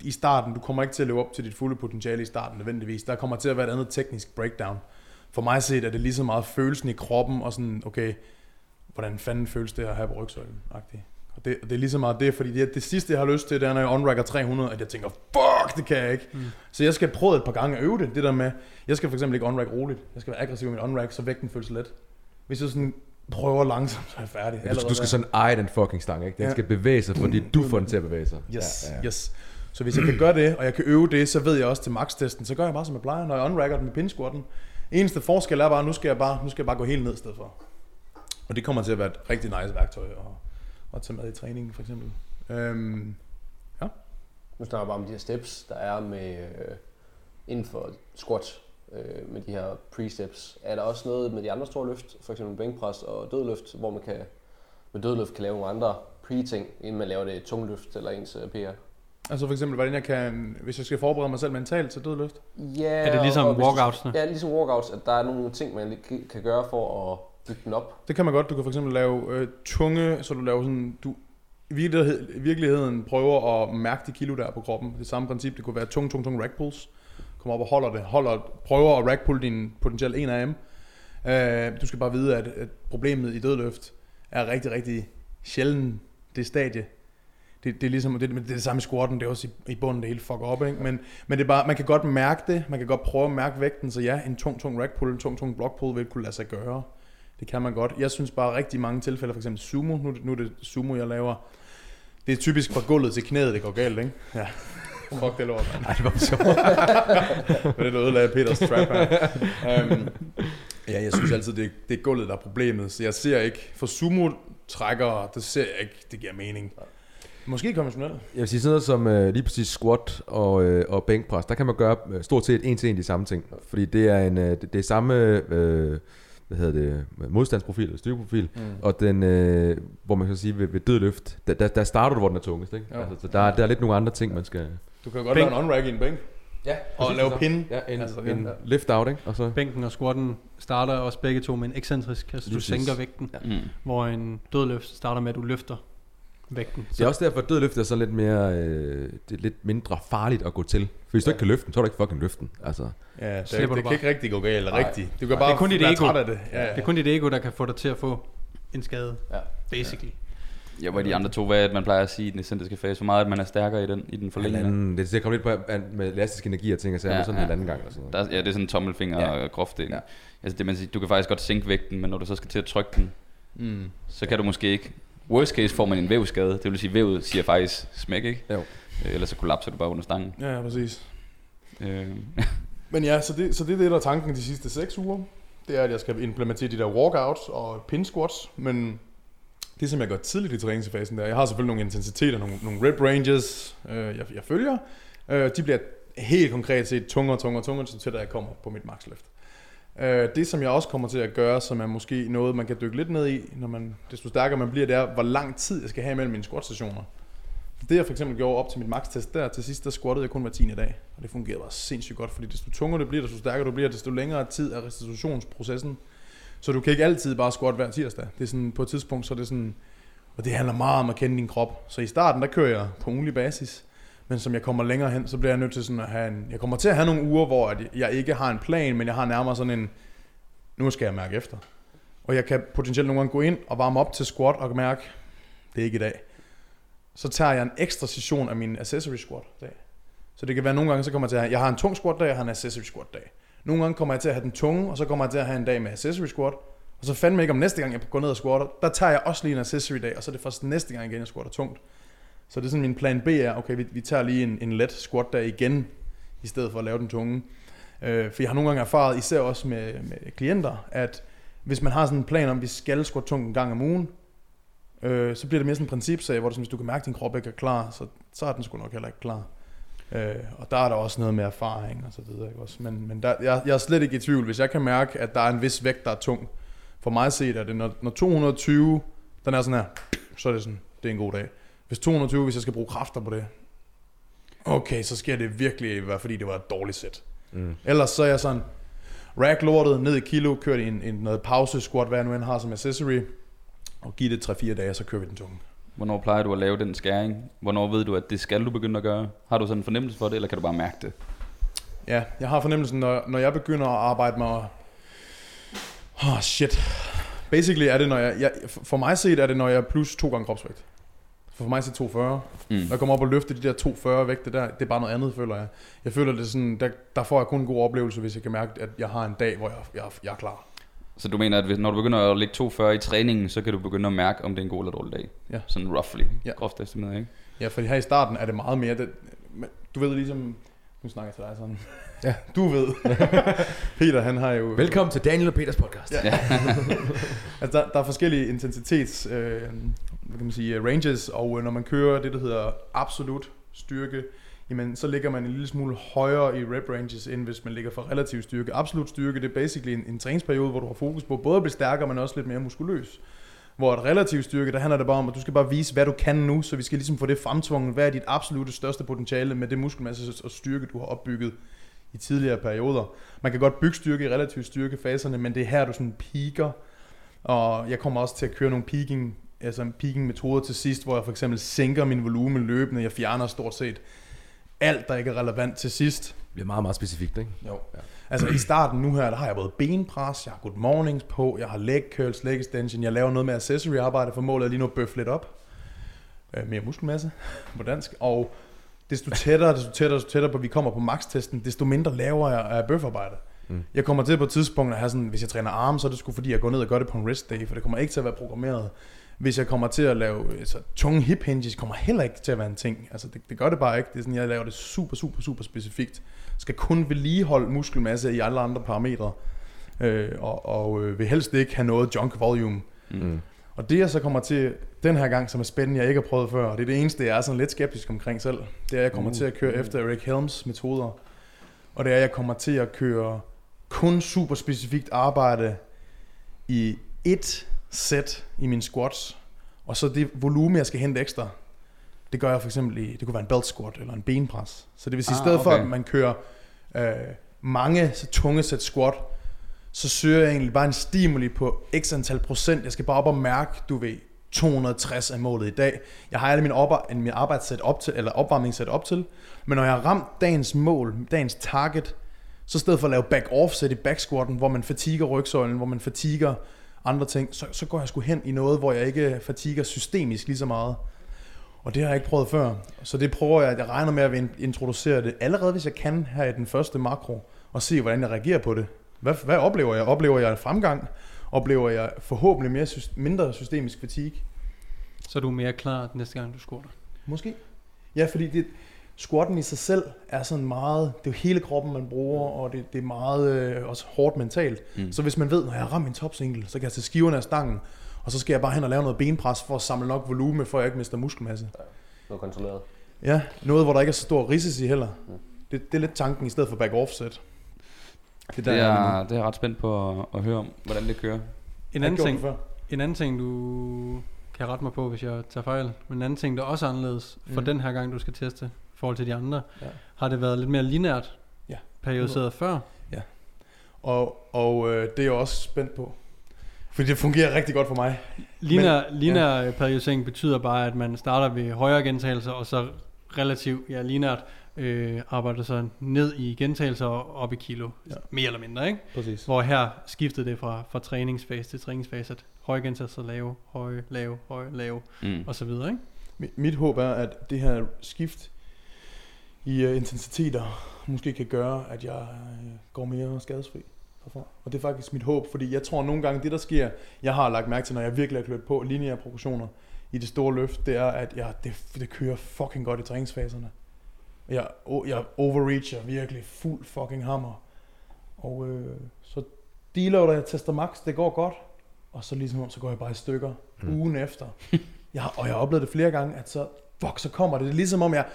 i starten, du kommer ikke til at leve op til dit fulde potentiale i starten nødvendigvis. Der kommer til at være et andet teknisk breakdown. For mig set er det lige så meget følelsen i kroppen, og sådan, okay, hvordan fanden føles det at have på rygsøjlen? -agtigt. Og det, det er lige så meget det, fordi det, det sidste, jeg har lyst til, det er, når jeg unracker 300, at jeg tænker, fuck, det kan jeg ikke. Mm. Så jeg skal prøve et par gange at øve det, det der med, jeg skal for eksempel ikke unrack roligt. Jeg skal være aggressiv i min unrack, så vægten føles let. Hvis jeg sådan prøver langsomt, så er jeg færdig. Ja, du, du skal sådan eje den fucking stang, ikke? Den Ja. skal bevæge sig, fordi du får den til at bevæge sig. Yes, Ja, ja, yes. Så hvis jeg kan gøre det, og jeg kan øve det, så ved jeg også til max-testen, så gør jeg bare som jeg plejer, når jeg unracker den med pinsquatten. Eneste forskel er bare, nu skal jeg bare, nu skal jeg bare gå helt ned i stedet for. Og det kommer til at være et rigtig nice værktøj at, at tage med i træningen, for eksempel. Øhm, Nu snakker bare om de her steps, der er med øh, inden for squat øh, med de her pre-steps. Er der også noget med de andre store løft, for eksempel bænkpres og dødløft, hvor man kan med dødløft kan lave nogle andre pre-ting, inden man laver det tungløft eller ens øh, PR? Altså for eksempel, hvordan jeg kan, hvis jeg skal forberede mig selv mentalt til dødløft. Ja, Er det ligesom og hvis du- walkoutsene? Ja, ligesom walkouts, at der er nogle ting, man kan gøre for at bygge den op. Det kan man godt. Du kan for eksempel lave øh, tunge, så du laver sådan, du i virkeligheden prøver at mærke de kilo, der er på kroppen. Det samme princip, det kunne være tung, tung, tung rack pulls. Kom op og holder det. Holder, prøver at rack pull din potentielt 1 AM. Øh, du skal bare vide, at, at problemet i dødløft er rigtig, rigtig sjældent det stadie. Det, det er ligesom, det, det er det samme i squatten, det er også i, i bunden, det hele fucker op, ikke? Men, men det er bare, man kan godt mærke det, man kan godt prøve at mærke vægten, så ja, en tung, tung rack pull, en tung, tung block pull vil kunne lade sig gøre. Det kan man godt. Jeg synes bare rigtig mange tilfælde, for eksempel sumo, nu, er det- nu er det sumo, jeg laver, det er typisk fra gulvet til knæet, det går galt, ikke? Ja. Fuck det lort, mand. Ej, det var sjovt. For det der ødelagde Peters trap her. Um, ja, jeg synes altid, det er, det er gulvet, der er problemet. Så jeg ser ikke, for sumo-trækkere, det ser jeg ikke, det giver mening. Måske konventionelt. Jeg vil sige sådan noget som øh, lige præcis squat og, øh, og bænkpres, der kan man gøre øh, stort set en til en de samme ting. Fordi det er en øh, det, det er samme øh, hvad hedder det, modstandsprofil eller styrkeprofil, mm. og den, øh, hvor man kan sige ved, ved dødløft, der, der, der starter du, hvor den er tungest. Ikke? Jo. Altså, så der, er- der er lidt nogle andre ting, man skal... Du kan godt Bænk. lave en on-rack i en bænk. Ja, Og lave pin. Ja, en, Altså, altså, en ja. lift out, ikke? Og så, Bænken og squatten starter også begge to med en ekscentrisk, altså Lige du sænker vægten, Mm. hvor en dødløft starter med, at du løfter vægten. det er også derfor, at dødløft er så lidt mere, øh, det er lidt mindre farligt at gå til. For hvis du ikke kan løfte den, så er du ikke fucking løfte den. Altså, Ja, det, det du kan ikke rigtig gå galt. Rigtigt. Du kan Det bare er kun dit ego. træt af det. Ja, Det er kun dit ego, der kan få dig til at få en skade, Ja. basically. Ja, hvor er de andre to, hvad er det, man plejer at sige i den excentriske fase? Hvor meget at man er stærkere i den, i den forlængende? halvanden, det er til at komme lidt på at- med elastisk energi og ting, og så er Ja, det sådan ja. en anden gang. Eller sådan noget. Der, ja, det er sådan en tommelfinger Ja. ja. og groft Ja. ja. Altså det, man siger, du kan faktisk godt sænke vægten, men når du så skal til at trykke den, Mm. så kan du måske ikke. Worst case får man en vævskade, det vil sige, vævet siger faktisk smæk, ikke? Jo. Øh, Ellers så kollapser du bare under stangen. Ja, ja, præcis. Øh, Men ja, så det, så det er det, der er tanken de sidste 6 uger. Det er, at jeg skal implementere de der walkouts og pin squats, men det som jeg gør tidligt i træningsfasen der, jeg har selvfølgelig nogle intensiteter, nogle, nogle rep ranges, øh, jeg, jeg følger. Øh, de bliver helt konkret set tungere og tungere og tungere, så tæt jeg kommer på mit maxløft. Øh, det som jeg også kommer til at gøre, som er måske noget, man kan dykke lidt ned i, når man, desto stærkere man bliver, det er, hvor lang tid jeg skal have mellem mine squat-stationer. Det jeg for eksempel gjorde op til mit max-test der, til sidst der squattede jeg kun hver 10. dag. Og det fungerede bare sindssygt godt, fordi desto tungere det bliver, desto stærkere du bliver, desto længere tid er restitutionsprocessen. Så du kan ikke altid bare squat hver tirsdag. Det er sådan, på et tidspunkt, så er det sådan, og det handler meget om at kende din krop. Så i starten, der kører jeg på ugenlig basis. Men som jeg kommer længere hen, så bliver jeg nødt til sådan at have en... Jeg kommer til at have nogle uger, hvor at jeg ikke har en plan, men jeg har nærmere sådan en... Nu skal jeg mærke efter. Og jeg kan potentielt nogle gange gå ind og varme op til squat og mærke, det er ikke i dag. Så tager jeg en ekstra session af min accessory squat dag. Så det kan være nogle gange, så kommer jeg til at have, jeg har en tung squat dag, jeg har en accessory squat dag. Nogle gange kommer jeg til at have den tunge, og så kommer jeg til at have en dag med accessory squat. Og så fandme ikke om næste gang, jeg går ned og squatter, der tager jeg også lige en accessory dag, og så er det først næste gang igen, jeg squatter tungt. Så det er sådan, min plan B er, okay, vi, vi tager lige en, en let squat der igen, i stedet for at lave den tunge. Øh, for jeg har nogle gange erfaret, især også med, med klienter, at hvis man har sådan en plan om, at vi skal squat tungt en gang om ugen, øh, så bliver det mere sådan en principsag, hvor du, sådan, hvis du kan mærke, at din krop ikke er klar, så, så er den sgu nok heller ikke klar. Øh, og der er der også noget med erfaring og så videre. Ikke også? Men, men der, jeg, jeg er slet ikke i tvivl, hvis jeg kan mærke, at der er en vis vægt, der er tung. For mig set er det, når, når 220, den er sådan her, så er det sådan, det er en god dag. Hvis 220, hvis jeg skal bruge kræfter på det, okay, så skal det virkelig være, fordi det var et dårligt sæt. Mm. Ellers så er jeg sådan, rack lortet ned i kilo, kører i en, en noget pause squat, hvad jeg nu end har som accessory, og giv det 3-4 dage, så kører vi den tunge. hvornår plejer du at lave den skæring? Hvornår ved du, at det skal du begynde at gøre? Har du sådan en fornemmelse for det, eller kan du bare mærke det? Ja, jeg har fornemmelsen, når, når jeg begynder at arbejde mig... Oh, shit. Basically er det, når jeg, jeg... For mig set er det, når jeg er plus to gange kropsvægt. For mig set 240. Mm. Når jeg kommer op og løfter de der 240 vægte der, det er bare noget andet, føler jeg. Jeg føler, det sådan, der, der får jeg kun en god oplevelse, hvis jeg kan mærke, at jeg har en dag, hvor jeg, jeg, jeg er klar. Så du mener, at hvis, når du begynder at lægge 240 i træningen, så kan du begynde at mærke, om det er en god eller dårlig dag? Ja. Sådan roughly, Ja. groft estimeret, ikke? Ja, fordi her i starten er det meget mere... Det, du ved ligesom... Nu snakker jeg til dig sådan. Ja. Du ved. Peter, han har jo... Velkommen til Daniel og Peters podcast. Ja. altså, der, der er forskellige intensitets, øh, hvad kan man sige, øh, ranges, og øh, når man kører det, der hedder absolut styrke, jamen, så ligger man en lille smule højere i rep ranges, end hvis man ligger for relativ styrke. Absolut styrke, det er basically en, en træningsperiode, hvor du har fokus på både at blive stærkere, men også lidt mere muskuløs. Hvor et relativ styrke, der handler det bare om, at du skal bare vise, hvad du kan nu, så vi skal ligesom få det fremtvunget. Hvad er dit absolute største potentiale med det muskelmasse og styrke, du har opbygget i tidligere perioder. Man kan godt bygge styrke i relativ styrkefaserne, men det er her, du sådan peaker. Og jeg kommer også til at køre nogle peaking, altså en peaking metoder til sidst, hvor jeg for eksempel sænker min volumen løbende. Jeg fjerner stort set alt, der ikke er relevant til sidst. Det bliver meget, meget specifikt, ikke? Jo. Ja. Altså i starten nu her, der har jeg både benpres, jeg har good mornings på, jeg har leg curls, leg extension, jeg laver noget med accessory arbejde, for målet er lige nu at bøffe lidt op. Øh, mere muskelmasse på dansk. Og desto tættere, desto tættere, desto tættere på, vi kommer på max-testen, desto mindre laver jeg af bøfarbejde. Mm. Jeg kommer til på et tidspunkt at have sådan, hvis jeg træner arme, så er det sgu fordi, jeg går ned og gør det på en rest day, for det kommer ikke til at være programmeret. Hvis jeg kommer til at lave altså, tunge hip hinges, kommer heller ikke til at være en ting. Altså, det, det gør det bare ikke. Det er sådan, jeg laver det super, super, super specifikt. Skal kun vedligeholde muskelmasse i alle andre parametre. Øh, og og øh, vil helst ikke have noget junk volume. Mm. Og det jeg så kommer til den her gang, som er spændende, jeg ikke har prøvet før, og det er det eneste, jeg er sådan lidt skeptisk omkring selv, det er, at jeg kommer uh. til at køre efter Eric Helms metoder. Og det er, at jeg kommer til at køre kun super specifikt arbejde i et sæt i mine squats, og så det volumen, jeg skal hente ekstra, det gør jeg for eksempel i, det kunne være en belt squat eller en benpres. Så det vil sige, ah, i stedet for okay. at man kører øh, mange så tunge sæt squat, så søger jeg egentlig bare en stimuli på x antal procent. Jeg skal bare op og mærke, du ved, 260 er målet i dag. Jeg har alle mine, op, min arbejdssæt op til, eller opvarmning sat op til. Men når jeg har ramt dagens mål, dagens target, så i stedet for at lave back offset i back squatten, hvor man fatiger rygsøjlen, hvor man fatiger andre ting, så, så går jeg sgu hen i noget, hvor jeg ikke fatiger systemisk lige så meget. Og det har jeg ikke prøvet før. Så det prøver jeg, jeg regner med at in- introducere det allerede, hvis jeg kan her i den første makro, og se, hvordan jeg reagerer på det. Hvad, hvad oplever jeg? Oplever jeg fremgang? Oplever jeg forhåbentlig mere, mindre systemisk fatigue? Så er du mere klar næste gang, du squatter. Måske. Ja, fordi det, squatten i sig selv er sådan meget, det er jo hele kroppen, man bruger, og det, det er meget øh, også hårdt mentalt. Mm. Så hvis man ved, når jeg ramt min topsingle, så kan jeg tage skiverne af stangen, og så skal jeg bare hen og lave noget benpres for at samle nok volume, for at jeg ikke mister muskelmasse. Noget kontrolleret. Ja, noget, hvor der ikke er så stor risici heller. Mm. Det, det er lidt tanken i stedet for back offset. Det der, jeg er er, det er jeg ret spændt på at, at høre om, hvordan det kører. En anden, ting, det før. en anden ting, du kan rette mig på, hvis jeg tager fejl, men en anden ting, der også er anderledes for Mm. den her gang, du skal teste, forhold til de andre, Ja. har det været lidt mere lineært Ja. periodiseret før? Og, og øh, det er jeg også spændt på. Fordi det fungerer rigtig godt for mig. Lineær, lineær ja. periodisering betyder bare, at man starter ved højere gentagelser, og så relativt ja, lineært øh, arbejder så ned i gentagelser og op i kilo. Ja. Ja. Mere eller mindre, ikke? Præcis. Hvor her skiftede det fra, fra træningsfase til træningsfase, at høje gentagelser lave, høje, lave, høje, lave, Mm. og så videre, ikke? Mi- Mit håb er, at det her skift i uh, intensiteter måske kan gøre, at jeg uh, går mere skadesfri herfra. Og det er faktisk mit håb, fordi jeg tror nogle gange, det der sker, jeg har lagt mærke til, når jeg virkelig har klødt på lineære proportioner i det store løft, det er, at jeg, det, det kører fucking godt i træningsfaserne. Jeg, jeg overreacher virkelig fuld fucking hammer. Og øh, så deloader jeg tester max, det går godt. Og så ligesom så går jeg bare i stykker Mm. ugen efter. Jeg, har- og jeg har oplevet det flere gange, at så, fuck, så kommer det. Det er ligesom om jeg,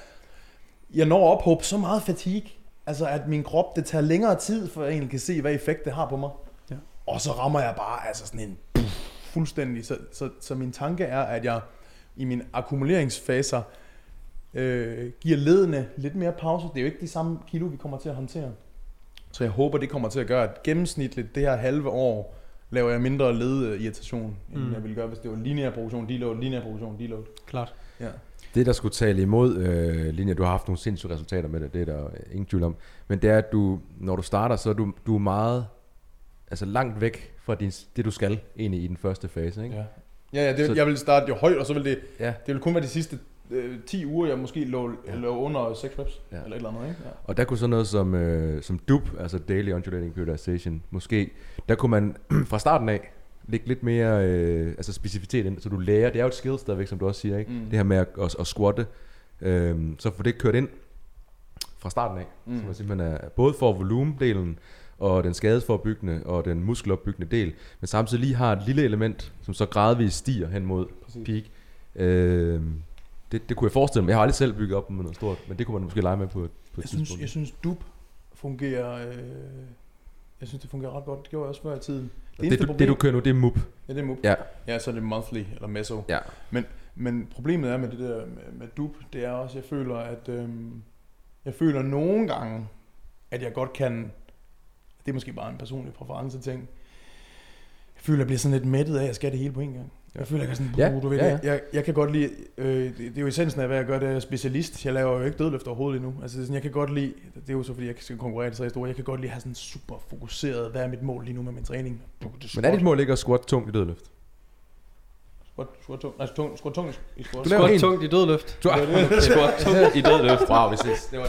jeg når at ophobe så meget fatigue, altså at min krop, det tager længere tid, for jeg egentlig kan se, hvad effekt det har på mig. Ja. Og så rammer jeg bare altså sådan en puff, fuldstændig. Så, så, så min tanke er, at jeg i mine akkumuleringsfaser øh, giver ledene lidt mere pause. Det er jo ikke de samme kilo, vi kommer til at håndtere. Så jeg håber, det kommer til at gøre, at gennemsnitligt det her halve år, laver jeg mindre led-irritation, end Mm. mm. jeg ville gøre, hvis det var lineær produktion, deload, lineær produktion, deload. Klart. Ja. Det, der skulle tale imod øh, linje, du har haft nogle sindssyge resultater med det, det er der ingen tvivl om. Men det er, at du, når du starter, så er du, du er meget altså langt væk fra din, det, du skal egentlig i den første fase. Ikke? Ja, ja, ja det, Så- jeg vil starte jo højt, og så vil det, Ja. det vil kun være de sidste øh, 10 uger, jeg måske lå, Ja. lå under 6 reps, ja. eller et eller andet, ikke? Ja. Og der kunne sådan noget som, øh, som DUP, altså Daily Undulating Periodization, måske, der kunne man fra starten af lægge lidt mere øh, altså specificitet ind, så du lærer, det er jo et skill stadigvæk, som du også siger, ikke? Mm. Det her med at, at, at squatte, øh, så få det kørt ind fra starten af, mm. Så man simpelthen er, både for volumendelen, og den skadesforbyggende og den muskelopbyggende del, men samtidig lige har et lille element, som så gradvist stiger hen mod Præcis. peak. Øh, det, det kunne jeg forestille mig. Jeg har aldrig selv bygget op med noget stort, men det kunne man måske lege med på et, på et Jeg synes, tidspunkt. jeg synes, DUP fungerer øh, Jeg synes, det fungerer ret godt. Det gjorde jeg også før i tiden. Det, det, du, det du kører nu, det er MUP. Ja, det er MUP. Ja. Ja, så er det monthly eller meso. Ja. Men, men problemet er med det der med, med dub, det er også, at jeg føler, at øhm, jeg føler nogle gange, at jeg godt kan, det er måske bare en personlig præference ting, jeg føler, at jeg bliver sådan lidt mættet af, at jeg skal det hele på en gang. Jeg føler, at jeg kan sådan, Ja, du ved, ja, ja. Jeg, jeg, kan godt lide, øh, det, det, er jo essensen af, hvad jeg gør, det er specialist. Jeg laver jo ikke dødløft overhovedet endnu. Altså, det er sådan, jeg kan godt lide, det er jo så, fordi jeg skal konkurrere i det så store, jeg kan godt lide at have sådan super fokuseret, hvad er mit mål lige nu med min træning. Men er dit mål ikke at squat tungt i dødløft? Squat, squat tung, nej, tung, squat tung i squat. Du laver Squat en- tungt i dødløft. Du Squat tungt i dødløft. Wow, vi ses. Det var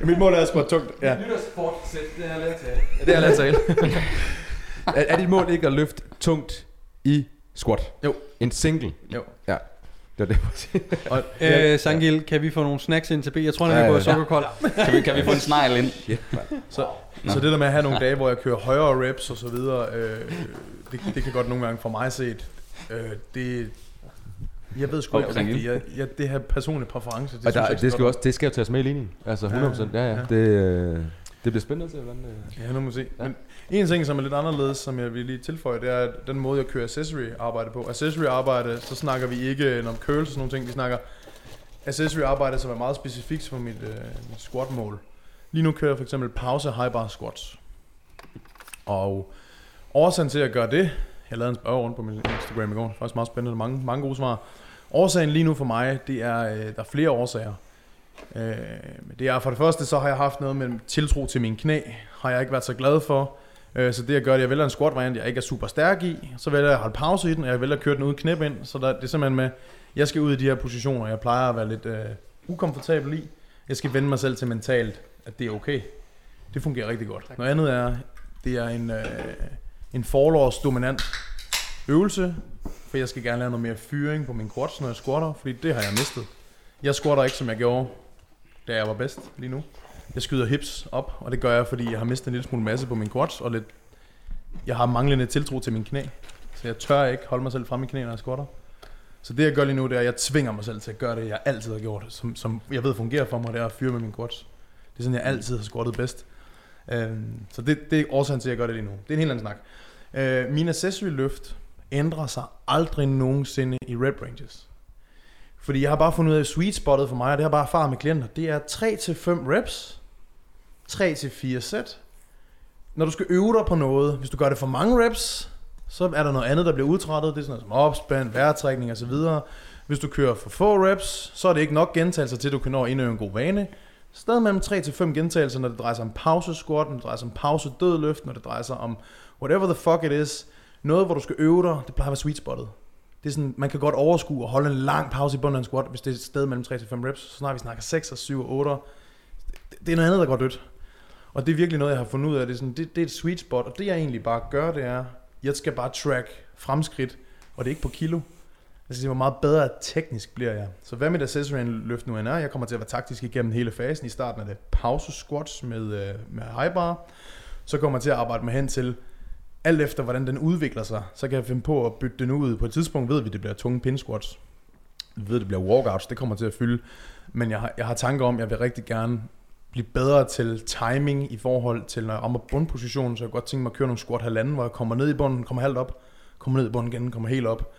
det. Mit mål er at squat tungt, ja. Nytårsfortsæt, det er let tale. Ja, det er let tale. er, er dit mål ikke at løfte tungt i squat? Jo. En single? Jo. Ja. Det var det. Og, Øh, Sangil, kan vi få nogle snacks ind til B? Jeg tror, den Ja, er ja, gået ja. sukkerkold. Kan vi, kan vi få en snegl ind? Shit, mand. Så, så det der med at have nogle dage, hvor jeg kører højere reps og så videre, øh, det, det kan godt nogle gange for mig set, øh, det, jeg ved sgu ikke rigtigt, jeg, jeg, det her personlige præference, det Og synes der, jeg det, skal også, det skal jo tages med i ligningen. Altså 100%. Ja, ja. Ja. Det, øh, det bliver spændende at se, hvordan det... om. Ja, nu må vi se. Ja. Men en ting, som er lidt anderledes, som jeg vil lige tilføje, det er at den måde, jeg kører accessory arbejde på. Accessory arbejde, så snakker vi ikke om curls og sådan nogle ting, vi snakker accessory arbejde, som er meget specifikt for mit, øh, mit squat mål. Lige nu kører jeg for eksempel pause high bar squats. Og årsagen til at gøre det, jeg lavede en spørg rundt på min Instagram i går, faktisk meget spændende, mange, mange gode svar. Årsagen lige nu for mig, det er, øh, der er flere årsager. Øh, men det er for det første, så har jeg haft noget med tiltro til min knæ, har jeg ikke været så glad for. Øh, så det jeg gør, det er, jeg vælger en squat variant, jeg ikke er super stærk i, så vælger jeg at holde pause i den, og jeg vælger at køre den ud knæp ind, så der, det er simpelthen med, jeg skal ud i de her positioner, jeg plejer at være lidt øh, ukomfortabel i. Jeg skal vende mig selv til mentalt, at det er okay. Det fungerer rigtig godt. Noget andet er, det er en, øh, en forlårs dominant øvelse, for jeg skal gerne lave noget mere fyring på min quads, når jeg squatter, fordi det har jeg mistet. Jeg squatter ikke, som jeg gjorde, da jeg var bedst lige nu. Jeg skyder hips op, og det gør jeg, fordi jeg har mistet en lille smule masse på min quads, og lidt, jeg har manglende tiltro til min knæ. Så jeg tør ikke holde mig selv frem i knæ, når jeg squatter. Så det jeg gør lige nu, det er, at jeg tvinger mig selv til at gøre det, jeg altid har gjort, som, som jeg ved fungerer for mig, det er at fyre med min quads. Det er sådan, jeg altid har squattet bedst. Øh, så det, det er årsagen til, at jeg gør det lige nu. Det er en helt anden snak. Øh, min accessory løft ændrer sig aldrig nogensinde i rep ranges. Fordi jeg har bare fundet ud af, at sweet spottet for mig, og det har bare erfaret med klienter, det er 3-5 reps, 3-4 sæt. Når du skal øve dig på noget, hvis du gør det for mange reps, så er der noget andet, der bliver udtrættet. Det er sådan noget som opspænd, vejrtrækning osv. Hvis du kører for få reps, så er det ikke nok gentagelser til, at du kan nå at indøve en god vane. Stadig mellem 3-5 gentagelser, når det drejer sig om pause squat, når det drejer sig om pause dødløft, når det drejer sig om whatever the fuck it is. Noget, hvor du skal øve dig, det plejer at være sweet spottet. Det er sådan, man kan godt overskue og holde en lang pause i bunden af en squat, hvis det er et sted mellem 3-5 reps. Så snart vi snakker 6 og 7 og 8. Det, det er noget andet, der går dødt. Og det er virkelig noget, jeg har fundet ud af. Det er, sådan, det, det er et sweet spot, og det jeg egentlig bare gør, det er, jeg skal bare track fremskridt, og det er ikke på kilo. Jeg skal sige, hvor meget bedre teknisk bliver jeg. Så hvad mit accessory løft nu end er, jeg kommer til at være taktisk igennem hele fasen. I starten er det pause squats med, øh, med high bar. Så kommer jeg til at arbejde mig hen til, alt efter hvordan den udvikler sig, så kan jeg finde på at bytte den ud. På et tidspunkt ved vi, at det bliver tunge pin squats. Vi ved, at det bliver walkouts, det kommer til at fylde. Men jeg har, jeg har tanker om, at jeg vil rigtig gerne blive bedre til timing i forhold til, når jeg rammer bundpositionen, så jeg godt tænke mig at køre nogle squat halvanden, hvor jeg kommer ned i bunden, kommer halvt op, kommer ned i bunden igen, kommer helt op.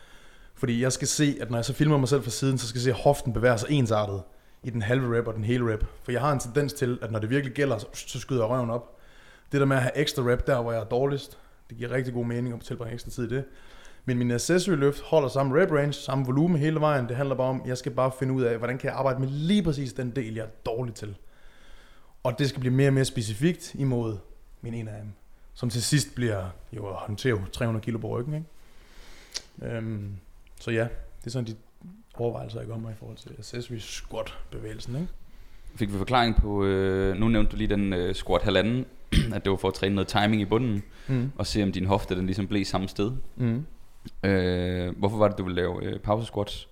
Fordi jeg skal se, at når jeg så filmer mig selv fra siden, så skal jeg se, at hoften bevæger sig ensartet i den halve rep og den hele rep. For jeg har en tendens til, at når det virkelig gælder, så, så skyder jeg røven op. Det der med at have ekstra rep der, hvor jeg er dårligst, det giver rigtig god mening at tilbringe ekstra tid i det. Men min accessory løft holder samme rep range, samme volumen hele vejen. Det handler bare om, at jeg skal bare finde ud af, hvordan kan jeg arbejde med lige præcis den del, jeg er dårlig til. Og det skal blive mere og mere specifikt imod min en af dem. Som til sidst bliver jo at håndtere 300 kilo på ryggen. Ikke? Øhm, så ja, det er sådan de overvejelser, jeg gør mig i forhold til accessory squat bevægelsen. Ikke? Fik vi forklaring på, øh, nu nævnte du lige den øh, squat halvanden, at det var for at træne noget timing i bunden, Mm. og se om din hofte den ligesom blev samme sted. Mm. Øh, hvorfor var det, du ville lave øh, pause squats?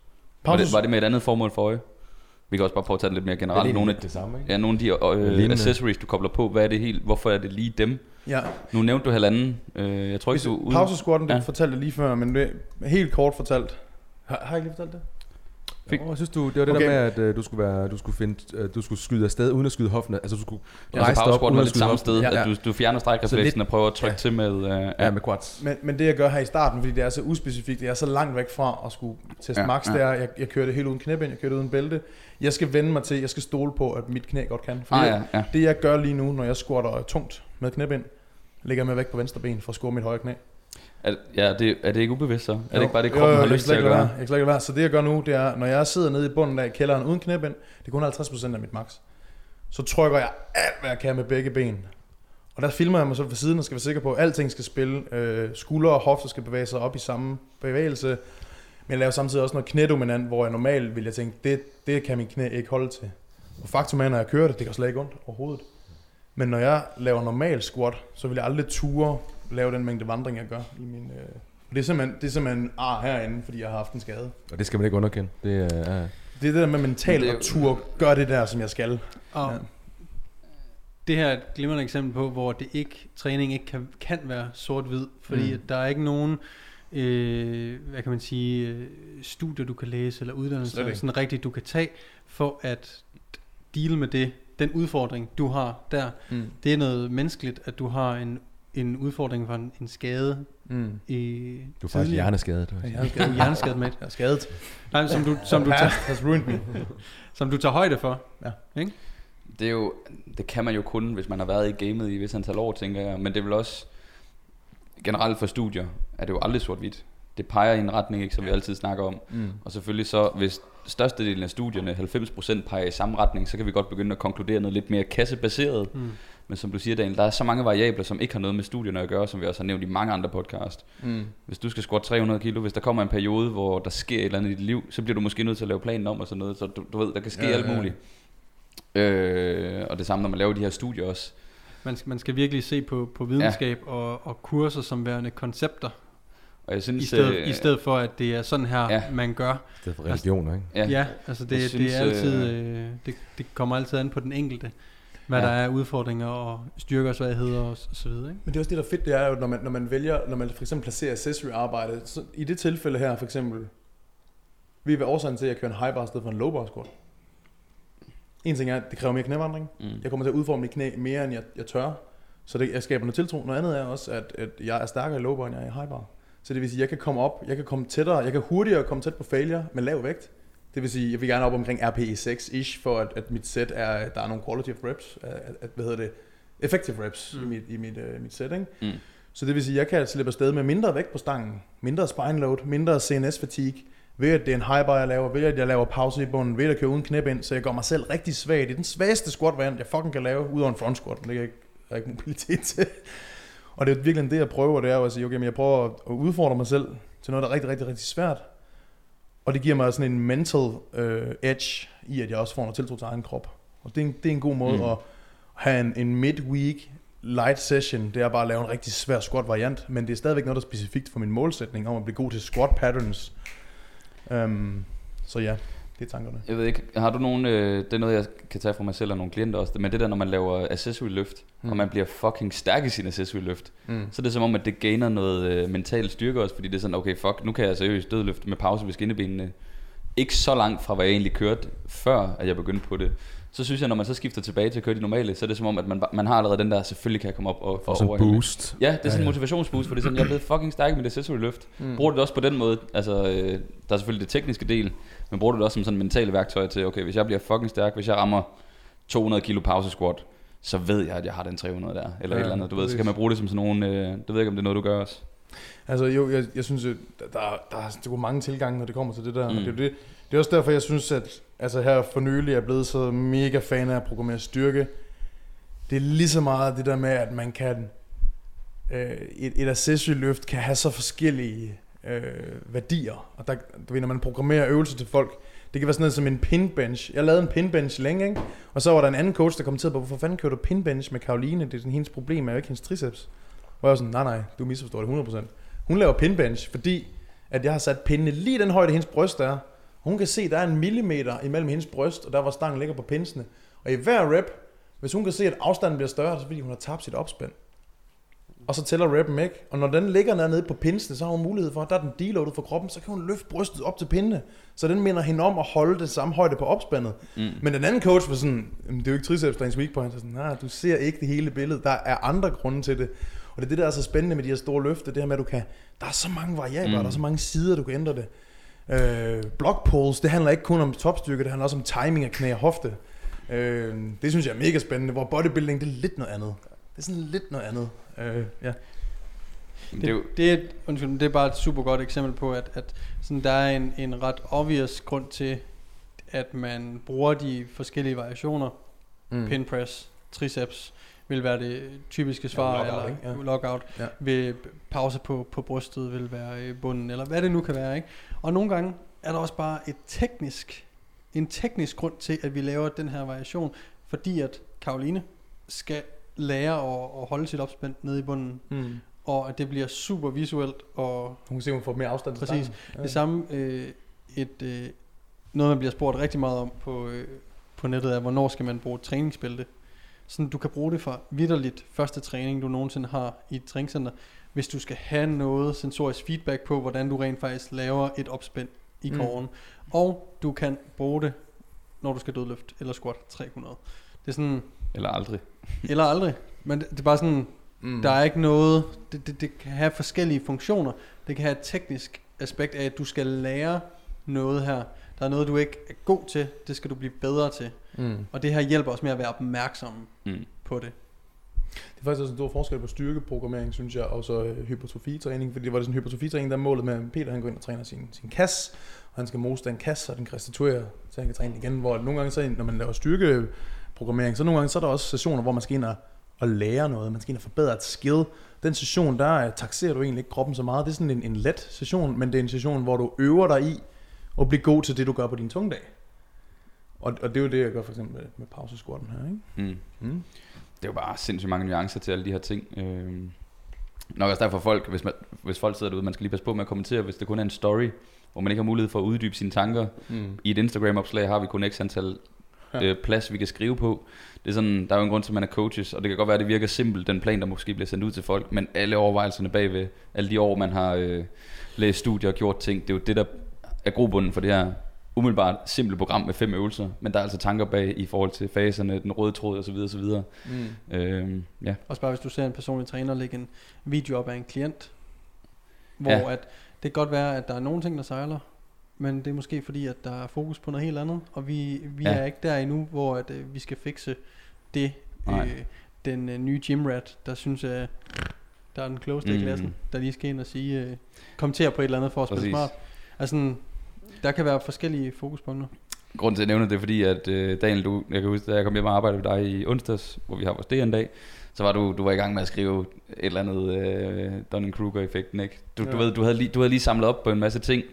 Var Pause, det, var det med et andet formål for øje? Vi kan også bare prøve at tage det lidt mere Det er generelt. Nogle af, det samme, ikke? ja, nogle af de øh, Lignende. accessories, du kobler på, hvad er det helt, hvorfor er det lige dem? ja. Nu nævnte du halvanden. Øh, jeg tror ikke, Hvis du... uden- pause squatten, det Ja. fortalte jeg lige før, men det, helt kort fortalt. Har, har jeg ikke lige fortalt det? Fik- Oh, synes du, det var det Okay. der med, at øh, du skulle, være, du, skulle finde, øh, du skulle skyde afsted uden at skyde hoften. Altså du skulle Ja, så rejse dig op uden at lidt skyde samme sted, Ja, at du, du fjerner strækrefleksen og prøver at trykke ja. til med... Øh, ja, med quads. Men, men det jeg gør her i starten, fordi det er så uspecifikt, jeg er så langt væk fra at skulle teste Ja, ja, max, ja. ja. det er, jeg, jeg kører det helt uden knæbind, jeg kører det uden bælte. Jeg skal vende mig til, jeg skal stole på, at mit knæ godt kan. Fordi Ah, ja, ja. det jeg gør lige nu, når jeg squatter tungt med knæbind, ligger jeg med væk på venstre ben for at score mit højre knæ. Er, ja, det, er det ikke ubevidst så? Er det Jo. ikke bare det, Jo, kroppen jo, har jeg lyst til at gøre? være. Jeg kan ikke være. Så det jeg gør nu, det er, når jeg sidder nede i bunden af kælderen uden knæbind, det er kun 50% af mit max, så trykker jeg alt, hvad jeg kan med begge ben. Og der filmer jeg mig så fra siden og skal være sikker på, at alting skal spille. Øh, skulder og hofter skal bevæge sig op i samme bevægelse. Men jeg laver samtidig også noget knædominant, hvor jeg normalt vil jeg tænke, det, det kan min knæ ikke holde til. Og faktum er, når jeg kører det, det gør slet ikke ondt overhovedet. Men når jeg laver normal squat, så vil jeg aldrig ture lave den mængde vandring, jeg gør. I min, øh, det, er simpelthen, det er simpelthen ar herinde, fordi jeg har haft en skade. Og det skal man ikke underkende. Det er, ja. Det er det der med mentalt Det er at ture, gør det der, som jeg skal. Og Ja. det her er et glimrende eksempel på, hvor det ikke, træning ikke kan, kan være sort-hvid, fordi Mm. at der er ikke nogen, øh, hvad kan man sige, øh, studier du kan læse, eller Slet uddannelser, ikke. sådan rigtigt du kan tage, for at deal med det, den udfordring du har der. Mm. Det er noget menneskeligt, at du har en, en udfordring for en, en skade Mm. i Du er faktisk hjerneskadet. Jeg Du er skadet. hjerneskadet med. Jeg er skadet. Nej, som du, som, du tager, has ruined me. som du tager højde for. Det, er jo, det kan man jo kun, hvis man har været i gamet i et vist antal år, tænker jeg. Men det er vel også, generelt for studier, er det jo aldrig sort-hvidt. Det peger i en retning, ikke, som vi altid snakker om. Mm. Og selvfølgelig så, hvis størstedelen af studierne, 90% peger i samme retning, så kan vi godt begynde at konkludere noget lidt mere kassebaseret. Mm. Men som du siger, Daniel, der er så mange variabler, som ikke har noget med studierne at gøre, som vi også har nævnt i mange andre podcast. Mm. Hvis du skal squat 300 kilo, hvis der kommer en periode, hvor der sker et eller andet i dit liv, så bliver du måske nødt til at lave planen om og sådan noget. Så du, du ved, der kan ske Ja, ja, alt ja. muligt. Øh, og det samme, når man laver de her studier også. Man skal, man skal virkelig se på, på videnskab ja. og, og kurser som værende koncepter, Og jeg synes, i stedet, øh, i stedet for, at det er sådan her, ja. ja. man gør. I stedet for religioner, ikke? Ja, ja, ja altså det, Jeg det synes, er altid, øh, øh, det, det kommer altid an på den enkelte, hvad Ja. der er udfordringer og styrker og svagheder og, så videre. Ikke? Men det er også det, der er fedt, det er jo, når man, når man vælger, når man for eksempel placerer accessory arbejde, så i det tilfælde her for eksempel, ved I hvad årsagen til, at jeg kører en high bar i stedet for en low bar squat? En ting er, at det kræver mere knævandring. mm. Jeg kommer til at udforme mit knæ mere, end jeg, jeg tør. Så det, jeg skaber noget tiltro. Noget andet er også, at, at jeg er stærkere i low bar, end jeg er i high bar. Så det vil sige, at jeg kan komme op, jeg kan komme tættere, jeg kan hurtigere komme tæt på failure med lav vægt. Det vil sige, jeg vil gerne op omkring RPE 6-ish, for at, at mit set er, der er nogle quality of reps, at, at, hvad hedder det, effective reps mm. i mit, i mit, uh, mit set, ikke? Mm. Så det vil sige, at jeg kan slippe afsted med mindre vægt på stangen, mindre spine load, mindre CNS fatigue, ved at det er en high bar, jeg laver, ved at jeg laver pause i bunden, ved at køre uden knæb ind, så jeg går mig selv rigtig svag. Det er den svageste squat variant, jeg fucking kan lave, ud over en front squat, det kan jeg ikke, jeg ikke mobilitet til. Og det er virkelig det, jeg prøver, det er jo at sige, okay, men jeg prøver at at udfordre mig selv til noget, der er rigtig, rigtig, rigtig svært. Og det giver mig sådan en mental øh, edge i, at jeg også får noget tiltro til egen krop. Og det er en, det er en god måde Mm. at have en, en midweek light session. Det er bare at lave en rigtig svær squat variant, men det er stadigvæk noget, der er specifikt for min målsætning om at blive god til squat patterns. Um, så ja, det er tankerne. Jeg ved ikke, har du nogen, øh, det er noget, jeg kan tage fra mig selv og nogle klienter også, men det der, når man laver accessory løft, mm. og man bliver fucking stærk i sin accessory løft, Mm. så er det som om, at det gainer noget øh, mental styrke også, fordi det er sådan, okay, fuck, nu kan jeg seriøst dødløfte med pause ved skinnebenene. Ikke så langt fra, hvad jeg egentlig kørte, før at jeg begyndte på det. Så synes jeg, når man så skifter tilbage til at køre de normale, så er det som om, at man, man har allerede den der, selvfølgelig kan jeg komme op og, Og og sådan en boost. Ja, det er sådan en Ja, ja. motivationsboost, for det er sådan, jeg er blevet fucking stærk med det accessory løft. Mm. Bruger du det også på den måde? Altså, øh, der er selvfølgelig det tekniske del, men bruger du det også som sådan mentale værktøj til, okay, hvis jeg bliver fucking stærk, hvis jeg rammer 200 kilo pause squat, så ved jeg, at jeg har den 300 der, eller Ja, et eller andet. Du ved, så kan man bruge det som sådan nogle, øh, det ved jeg ikke, om det er noget, du gør også. Altså jo, jeg, jeg synes, at der, der, der er sgu mange tilgange, når det kommer til det der. Mm. Det, er jo det, det er også derfor, jeg synes, at altså her for nylig er blevet så mega fan af at programmere styrke. Det er lige så meget det der med, at man kan... Øh, et, et accessory-løft kan have så forskellige øh, værdier. Og der, du ved, når man programmerer øvelser til folk, det kan være sådan noget som en pin bench. Jeg lavede en pin bench længe, ikke? Og så var der en anden coach, der kommenterede på, hvorfor fanden kører du pin bench med Karoline? Det er sådan, hendes problem er jo ikke hendes triceps. Og jeg var sådan, nej nej, du misforstår det 100%. Hun laver pin bench, fordi at jeg har sat pindene lige den højde, hendes bryst er. Hun kan se, at der er en millimeter imellem hendes bryst, og der hvor stangen ligger på pinsene. Og i hver rep, hvis hun kan se, at afstanden bliver større, så fordi hun har tabt sit opspænd. og så tæller rappen ikke. Og når den ligger dernede på pinsene, så har hun mulighed for, der er den deloadet for kroppen, så kan hun løfte brystet op til pindene. Så den minder hende om at holde det samme højde på opspandet. Mm. Men den anden coach var sådan, "Jamen, det er jo ikke triceps, der er en weak point. Så sådan, nej, du ser ikke det hele billede. Der er andre grunde til det. Og det er det, der er så spændende med de her store løfte, det her med, at du kan, der er så mange variabler, mm. der er så mange sider, du kan ændre det. Øh, block pulls, det handler ikke kun om topstyrke, det handler også om timing af knæ og hofte. Øh, det synes jeg er mega spændende, hvor bodybuilding, det er lidt noget andet. Det er sådan lidt noget andet. Øh, ja. Det, er Det, det, er, undskyld, det er bare et super godt eksempel på, at, at sådan, der er en, en ret obvious grund til, at man bruger de forskellige variationer. Mm. Pin press, triceps vil være det typiske svar, Ja, lockout, eller ikke? Ja. lockout. Ja. Ved pause på, på brystet vil være bunden, eller hvad det nu kan være. Ikke? Og nogle gange er der også bare et teknisk, en teknisk grund til, at vi laver den her variation, fordi at Karoline skal lære at, at holde sit opspænd nede i bunden, Mm. og at det bliver super visuelt, og Hun kan se, hun får mere afstand til Præcis. ja. det samme, øh, et, øh, noget man bliver spurgt rigtig meget om på, øh, på nettet er, hvornår skal man bruge et træningsbælte? Sådan, du kan bruge det for vidderligt første træning, du nogensinde har i et træningscenter, hvis du skal have noget sensorisk feedback på, hvordan du rent faktisk laver et opspænd i Mm. kåren. Og du kan bruge det, når du skal dødløfte eller squat 300. Det er sådan, eller aldrig. eller aldrig. Men det, det er bare sådan, Mm. der er ikke noget, det, det, det kan have forskellige funktioner. Det kan have et teknisk aspekt af, at du skal lære noget her. Der er noget, du ikke er god til, det skal du blive bedre til. Mm. Og det her hjælper os med at være opmærksom Mm. på det. Det er faktisk også en stor forskel på styrkeprogrammering, synes jeg, og så øh, hypertrofitræning, fordi det var det sådan hypertrofitræning, der er målet med, at Peter han går ind og træner sin, sin kasse, og han skal mose den kasse, og den kan restituere, så han kan træne igen, hvor nogle gange, så, når man laver styrkeprogrammering, så nogle gange, så er der også sessioner, hvor man skal ind og, og lære noget, man skal ind og forbedre et skill. Den session, der øh, taxerer du egentlig ikke kroppen så meget, det er sådan en, en let session, men det er en session, hvor du øver dig i at blive god til det, du gør på din tungdag. Og, og det er jo det, jeg gør for eksempel med, med pausesquatten her, ikke? Mm. Mm. Det er jo bare sindssygt mange nuancer til alle de her ting. Øh, nok også derfor folk, hvis, man, hvis folk sidder derude, man skal lige passe på med at kommentere, hvis det kun er en story, hvor man ikke har mulighed for at uddybe sine tanker. Mm. I et Instagram-opslag har vi kun x antal Ja. øh, plads, vi kan skrive på. Det er sådan, der er jo en grund til, at man er coaches, og det kan godt være, at det virker simpelt, den plan, der måske bliver sendt ud til folk, men alle overvejelserne bagved, alle de år, man har øh, læst studier og gjort ting, det er jo det, der er grobunden for det her umiddelbart simple program med fem øvelser, men der er altså tanker bag i forhold til faserne, den røde tråd osv. osv. Mm. Øh, ja. Også bare hvis du ser en personlig træner lægge en video op af en klient, hvor Ja. at det kan godt være, at der er nogle ting, der sejler, men det er måske fordi, at der er fokus på noget helt andet, og vi, vi Ja. er ikke der endnu, hvor at, øh, vi skal fikse det. Nej. Øh, den øh, nye gymrat, der synes, at der er den klogeste mm. i klassen, der lige skal ind og sige, øh, kommentere på et eller andet for at spille Præcis. smart. Altså, der kan være forskellige fokuspunkter. Grunden til at nævne det er fordi, at øh, Daniel, du, jeg kan huske, da jeg kom hjem og arbejdede ved dig i onsdags, hvor vi har vores DN-dag, så var du, du var i gang med at skrive et eller andet øh, Dunning-Kruger-effekten, ikke? Du, ja. du, ved, du, havde lige, du havde lige samlet op på en masse ting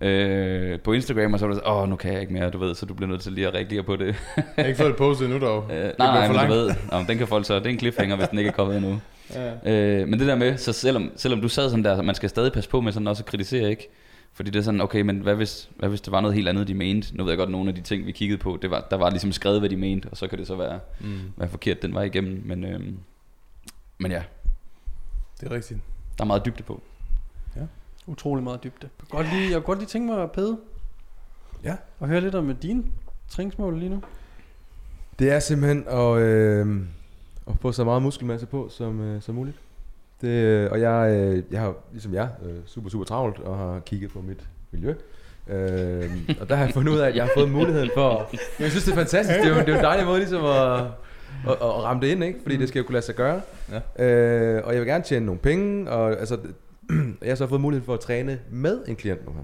øh, på Instagram, og så var du så, åh, nu kan jeg ikke mere, du ved, så du bliver nødt til lige at reagere på det. Jeg har ikke fået det postet endnu dog. Øh, nej, Det nej, for men du ved, nå, men den kan folk så, det er en cliffhanger, hvis den ikke er kommet endnu. Ja. Øh, men det der med, så selvom, selvom du sad sådan der, man skal stadig passe på med sådan også at kritisere, ikke? Fordi det er sådan, okay, men hvad hvis, hvad hvis det var noget helt andet, de mente? Nu ved jeg godt, at nogle af de ting, vi kiggede på, det var, der var ligesom skrevet, hvad de mente, og så kan det så være, Mm. være forkert den vej igennem. Men, øhm, men ja, Det er rigtigt. der er meget dybde på. Utrolig meget dybde. Jeg kunne godt lige, jeg kunne godt lige tænke mig, Pede, Ja. og høre lidt om dine træningsmål lige nu. Det er simpelthen at, øh, at få så meget muskelmasse på som, øh, som muligt. Det, og jeg, øh, jeg har, ligesom jeg, øh, super, super travlt og har kigget på mit miljø. Øh, og der har jeg fundet ud af, at jeg har fået muligheden for... Jeg synes, det er fantastisk. Det er jo, det er jo en dejlig måde ligesom at, at, at ramme det ind, ikke? Fordi det skal jo kunne lade sig gøre. Ja. Øh, og jeg vil gerne tjene nogle penge, og altså, jeg har så fået muligheden for at træne med en klient nu her.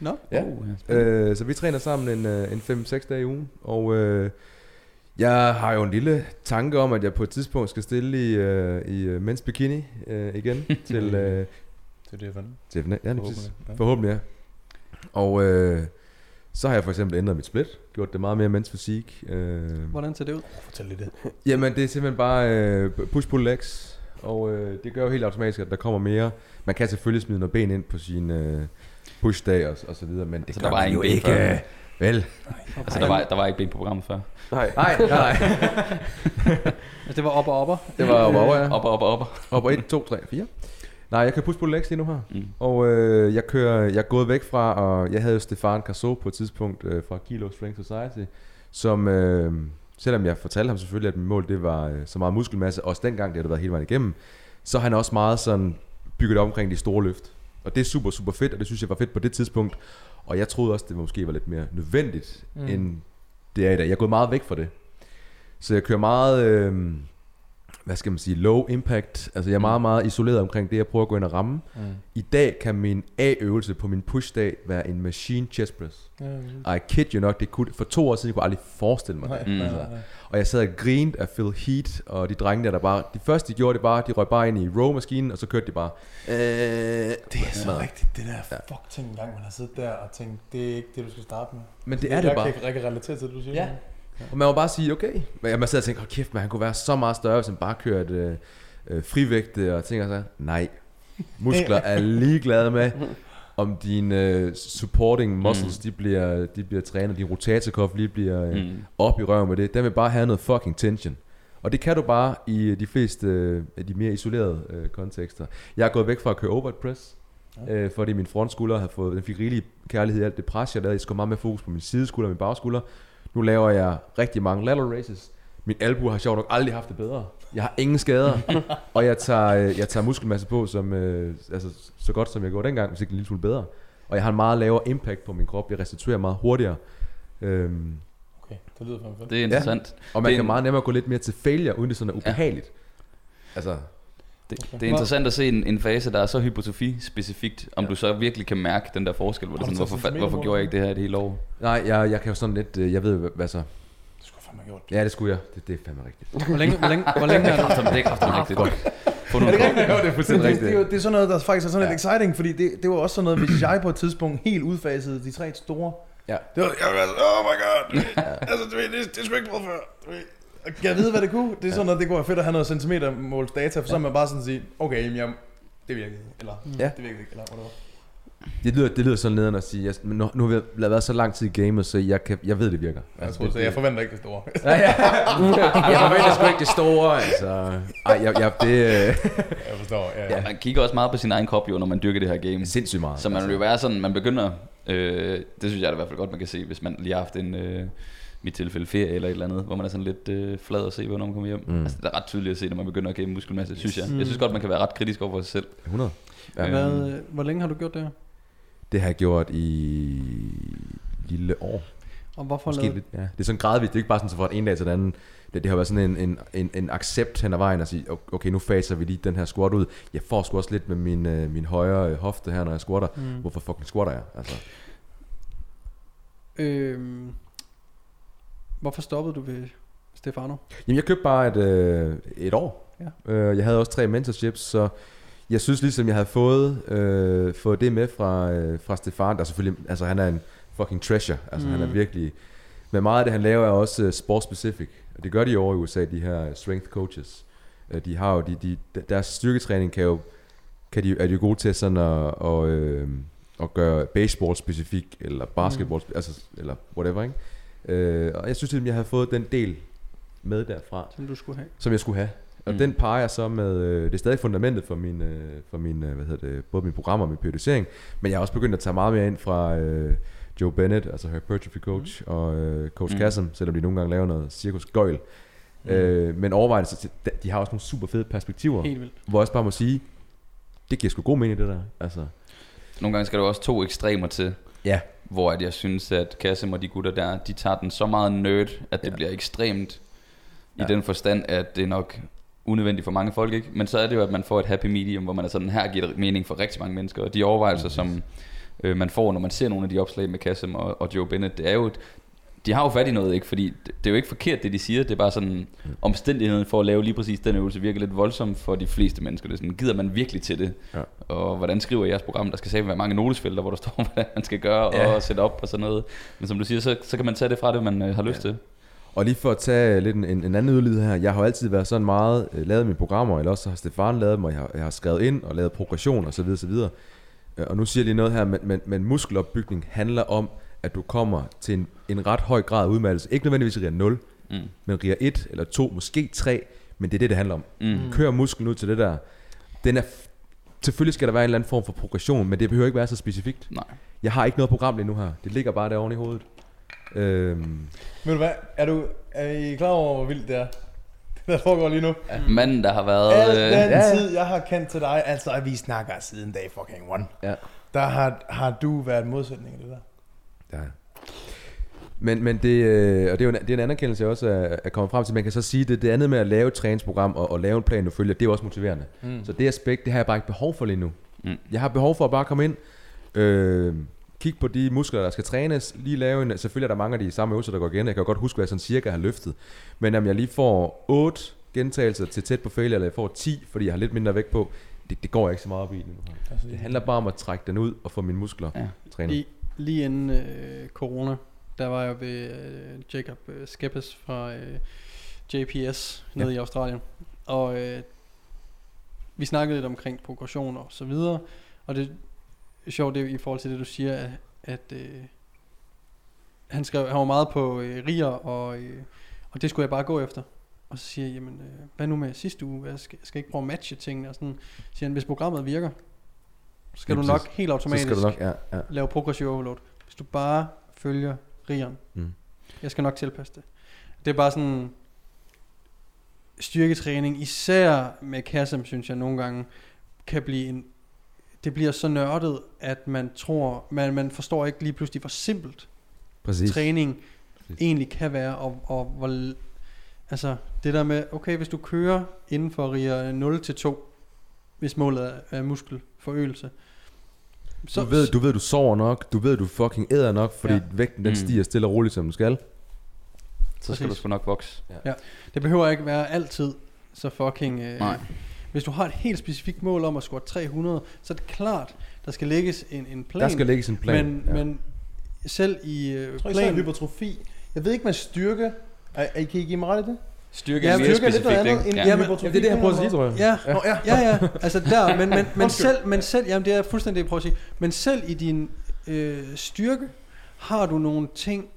Nå, Ja. Oh, ja. Øh, så vi træner sammen en, øh, en 5-6 dage i ugen, og øh, jeg har jo en lille tanke om, at jeg på et tidspunkt skal stille i, øh, i øh, mens bikini øh, igen til, øh, Det er det, til ja, præcis. Ja. Forhåbentlig, ja. Og øh, så har jeg for eksempel ændret mit split, gjort det meget mere mens fysik. Øh, hvordan ser det ud? Fortæl lidt det. Jamen, det er simpelthen bare øh, push-pull legs, og øh, det gør jo helt automatisk, at der kommer mere. Man kan selvfølgelig smide noget ben ind på sin øh, push-dag og, og så videre, men det Så gør der var man jo ikke. før? Vel. Altså, der var, der var ikke ben på programmet før. Nej, nej, nej. Altså, det var op og opper. Det var over, over, ja. Op, op, op. Op og 1, 2, 3, 4. Nej, jeg kan pusse på legs lige nu her. Mm. Og øh, jeg kører, jeg er gået væk fra, og jeg havde jo Stefan Casso på et tidspunkt øh, fra Kilo Strength Society, som, øh, selvom jeg fortalte ham selvfølgelig, at mit mål det var øh, så meget muskelmasse, også dengang, det havde været hele vejen igennem, så er han også meget sådan bygget op omkring de store løft. Og det er super, super fedt, og det synes jeg var fedt på det tidspunkt. Og jeg troede også, det måske var lidt mere nødvendigt, mm. end det er i dag. Jeg er gået meget væk fra det. Så jeg kører meget, øh, hvad skal man sige, low impact. Altså jeg er meget, meget isoleret omkring det, jeg prøver at gå ind og ramme. Mm. I dag kan min A-øvelse på min push-dag være en machine chest press. I kid you not, det kunne, for to år siden kunne jeg aldrig forestille mig det. Mm. Altså. Og jeg sad og grinede af Phil Heath, og de drenge der, der bare, de første de gjorde det bare, de røg bare ind i row-maskinen, og så kørte de bare, øh, Det er så Mad. rigtigt, det der fuck ting engang, man har siddet der og tænkt, det er ikke det, du skal starte med. Men det er det jeg bare. Jeg kan, kan relatere til det, du siger. Ja. Og man må bare sige, okay. Men man sidder og tænker, oh, kæft, man, han kunne være så meget større, hvis han bare kørte øh, øh, frivægte og tænker så, nej. Muskler er ligeglade med, om dine øh, supporting muscles, mm. de, bliver, de bliver trænet, din rotatorkof lige bliver øh, Mm. op i røven med det. Den vil bare have noget fucking tension. Og det kan du bare i de fleste øh, af de mere isolerede øh, kontekster. Jeg er gået væk fra at køre overhead press, øh, fordi min frontskulder havde fået, den fik rigelig kærlighed i alt det pres, jeg lavede. Jeg skulle meget mere fokus på min sideskulder og min bagskulder. Nu laver jeg rigtig mange lateral races. Min albu har sjovt nok aldrig haft det bedre. Jeg har ingen skader, og jeg tager, øh, jeg tager muskelmasse på som, øh, altså, så godt som jeg gjorde dengang, hvis ikke en lille smule bedre. Og jeg har en meget lavere impact på min krop. Jeg restituerer meget hurtigere. Øhm, Okay, det lyder fandme fedt. Det er interessant. og man Det kan en- meget nemmere gå lidt mere til failure, uden det sådan er ubehageligt. Altså, Det, det er interessant at se en, en fase, der er så hypotrofi-specifikt, om du så virkelig kan mærke den der forskel, hvor det er du sådan, hvorfor, fa- hvorfor på gjorde jeg det? ikke det her et helt år? nej, jeg, jeg kan jo sådan lidt, øh, jeg ved, hvad, så. Det skulle jeg fandme have gjort. Ja, det skulle jeg. Det, det er fandme rigtigt. Hvor længe, hvor længe, hvor længe er det? Det er kræfter rigtigt. Få Er nogle det? Ja, det er Det, fuldstændig det, det, er jo- det er sådan noget, der faktisk er sådan lidt exciting, fordi det, det var også sådan noget, hvis jeg på et tidspunkt helt udfasede de tre store. Ja. Det var, jeg var sådan, oh my god, altså du ved, det, det er sgu ikke prøvet før. Kan jeg vide, hvad det kunne? Det er sådan noget, det kunne være fedt at have noget centimetermåls data, for så er man bare sådan sige, okay, jamen, jeg, det virkede, eller Ja. det virkede ikke, eller whatever. Det lyder, det lyder sådan nederen at sige, jeg, men nu, nu har vi været så lang tid i gamet, så jeg, kan, jeg ved, det virker. Jeg, tror, så jeg forventer ikke det store. Ja, ja. jeg forventer sgu ikke det store, altså. Ej, jeg, jeg, det jeg forstår, ja. ja. Man kigger også meget på sin egen krop jo, når man dyrker det her game. er sindssygt meget. Så man vil jo være sådan, man begynder, øh, det synes jeg da i hvert fald godt, man kan se, hvis man lige har haft en, øh, mit tilfælde ferie eller et eller andet, hvor man er sådan lidt øh, flad at se, hvornår man kommer hjem. Mm. Altså, det er ret tydeligt at se, når man begynder at gemme muskelmasse, synes jeg. Mm. Jeg synes godt, man kan være ret kritisk over for sig selv. 100. Ja. Ja. Hvad, øh, hvor længe har du gjort det her? Det har jeg gjort i lille år. Og hvorfor Måske lavede lidt, ja. Det er sådan gradvist, det er ikke bare sådan så fra en dag til den anden. Det, det har været sådan en, en, en, en accept hen ad vejen at sige, okay, nu faser vi lige den her squat ud. Jeg får sgu også lidt med min, øh, min højre øh, hofte her, når jeg squatter. Mm. Hvorfor fucking squatter jeg? Altså, Øhm, hvorfor stoppede du ved Stefano? Jamen, jeg købte bare et, øh, et år. Ja. Øh, jeg havde også tre mentorships, så jeg synes ligesom, jeg havde fået, øh, fået det med fra, øh, fra Stefan. Der er selvfølgelig, altså han er en fucking treasure. Altså mm. han er Mm. virkelig... Men meget af det, han laver, er også uh, sport-specific. Og det gør de over i USA, de her øh, strength coaches. Uh, de har jo, de, de, deres styrketræning kan jo, kan de, er de jo gode til sådan at, og, øh, at gøre baseball specifik, eller basketball, mm. altså, eller whatever, ikke? Øh, og jeg synes, at jeg havde fået den del med derfra Som du skulle have? som jeg skulle have. Og mm. Den peger så med, øh, det er stadig fundamentet for min, øh, for min øh, hvad hedder det, både min programmer og min periodisering, men jeg har også begyndt at tage meget mere ind fra øh, Joe Bennett, altså hypertrophy coach, mm. og øh, coach mm. Mm. Kassem, selvom de nogle gange laver noget cirkus gøjl. Mm. Øh, men overvejende, så de- har også nogle super fede perspektiver, Helt vildt. hvor jeg også bare må sige, det giver sgu god mening det der. Altså, Nogle gange skal der også to ekstremer til, ja, hvor at jeg synes, at Kasim og de gutter der, de tager den så meget nerd, at det Ja. ja. bliver ekstremt i Ja. den forstand, at det er nok unødvendigt for mange folk, ikke? Men så er det jo, at man får et happy medium, hvor man er sådan, her giver det mening for rigtig mange mennesker, og de overvejelser, som øh, man får, når man ser nogle af de opslag med Kasim og, og Joe Bennett, det er jo, et, de har jo fat i noget, ikke? Fordi det, det er jo ikke forkert, det de siger, det er bare sådan, omstændigheden for at lave lige præcis den øvelse virker lidt voldsom for de fleste mennesker. Det er sådan, gider man virkelig til det? Ja. Og hvordan skriver jeres program? Der skal sikkert være mange notesfelter, hvor der står, hvordan man skal gøre Ja. og sætte op og sådan noget. Men som du siger, så, så kan man tage det fra det, man øh, har lyst Ja. til. Og lige for at tage lidt en, en, en anden yderlighed her. Jeg har jo altid været sådan meget øh, lavet mine programmer, eller også har Stefan lavet dem, og jeg har, jeg har skrevet ind og lavet progression osv. osv. Øh, Og nu siger jeg lige noget her, men, men, men muskelopbygning handler om at du kommer til en, en ret høj grad af udmattelse. Ikke nødvendigvis RIA 0, Mm. men RIA 1 eller 2, måske 3, men det er det, det handler om. Mm. Kør musklen ud til det der. Den er f- Selvfølgelig skal der være en eller anden form for progression, men det behøver ikke være så specifikt. Nej. Jeg har ikke noget program lige nu her. Det ligger bare der oven i hovedet. Øhm, Ved du hvad? Er, du, er I klar over, hvor vildt det er? Det der foregår lige nu. Manden, der har været... Al Øh, den ja, ja. tid, jeg har kendt til dig, altså at vi snakker siden dag fucking one. ja. Der har, har du været modsætning af det der. Ja. Men, men det, øh, og det er jo en, det er en anerkendelse, også er kommet frem til. Man kan så sige, det, det andet med at lave et træningsprogram og, og lave en plan, du følger, det er jo også motiverende. Mm. Så det aspekt, det har jeg bare ikke behov for lige nu. Mm. Jeg har behov for at bare komme ind, øh, kigge på de muskler, der skal trænes, lige lave en, selvfølgelig er der mange af de samme øvelser, der går igen. Jeg kan godt huske, hvad jeg sådan cirka har løftet. Men om jeg lige får 8 gentagelser til tæt på failure, eller jeg får 10, fordi jeg har lidt mindre vægt på, det, det går jeg ikke så meget op i nu. Altså, Det handler bare om at trække den ud og få mine muskler Ja. trænet. Lige inden øh, corona, der var jeg ved øh, Jacob øh, Skeppes fra øh, JPS nede Ja. i Australien. Og øh, vi snakkede lidt omkring progression og så videre. Og det er sjovt det, i forhold til det, du siger, at, at øh, han, skrev, han var meget på øh, riger, og, øh, og det skulle jeg bare gå efter. Og så siger jeg, jamen, øh, hvad nu med sidste uge? Jeg skal, skal ikke prøve at matche tingene? Og sådan siger han, hvis programmet virker, skal Lige du nok præcis. helt Så automatisk skal du nok, ja, ja. lave progressive overload. Hvis du bare følger rigeren. Mm. Jeg skal nok tilpasse det. Det er bare sådan styrketræning, især med kassem, synes jeg nogle gange, kan blive en, det bliver så nørdet, at man tror, man, man forstår ikke lige pludselig, hvor simpelt Præcis. træning Præcis. egentlig kan være, og, og hvor, altså det der med, okay, hvis du kører inden for RIA 0 til 2, hvis målet er, muskelforøgelse, Så, du, ved, du ved, du sover nok, du ved, du fucking æder nok, fordi Ja. ja. vægten den Mm. stiger stille og roligt, som den skal. så skal du Præcis. sgu nok vokse. Det behøver ikke være altid så fucking... Øh, Nej. Hvis du har et helt specifikt mål om at score 300, så er det klart, der skal lægges en, en plan. Der skal lægges en plan. men, ja. men selv i øh, Jeg tror plan... hypertrofi. Jeg ved ikke med styrke. Er, er, kan I give mig ret i det? Styrke Ja, er mere styrke lidt noget specifikt, andet end Ja. Jamen, ja, det er det, jeg prøver at sige, tror jeg. Ja, Nå, ja. ja, ja, altså der, men, men, men selv, men selv, jamen det er fuldstændig det, jeg prøver at sige, men selv i din øh, styrke, har du nogle ting,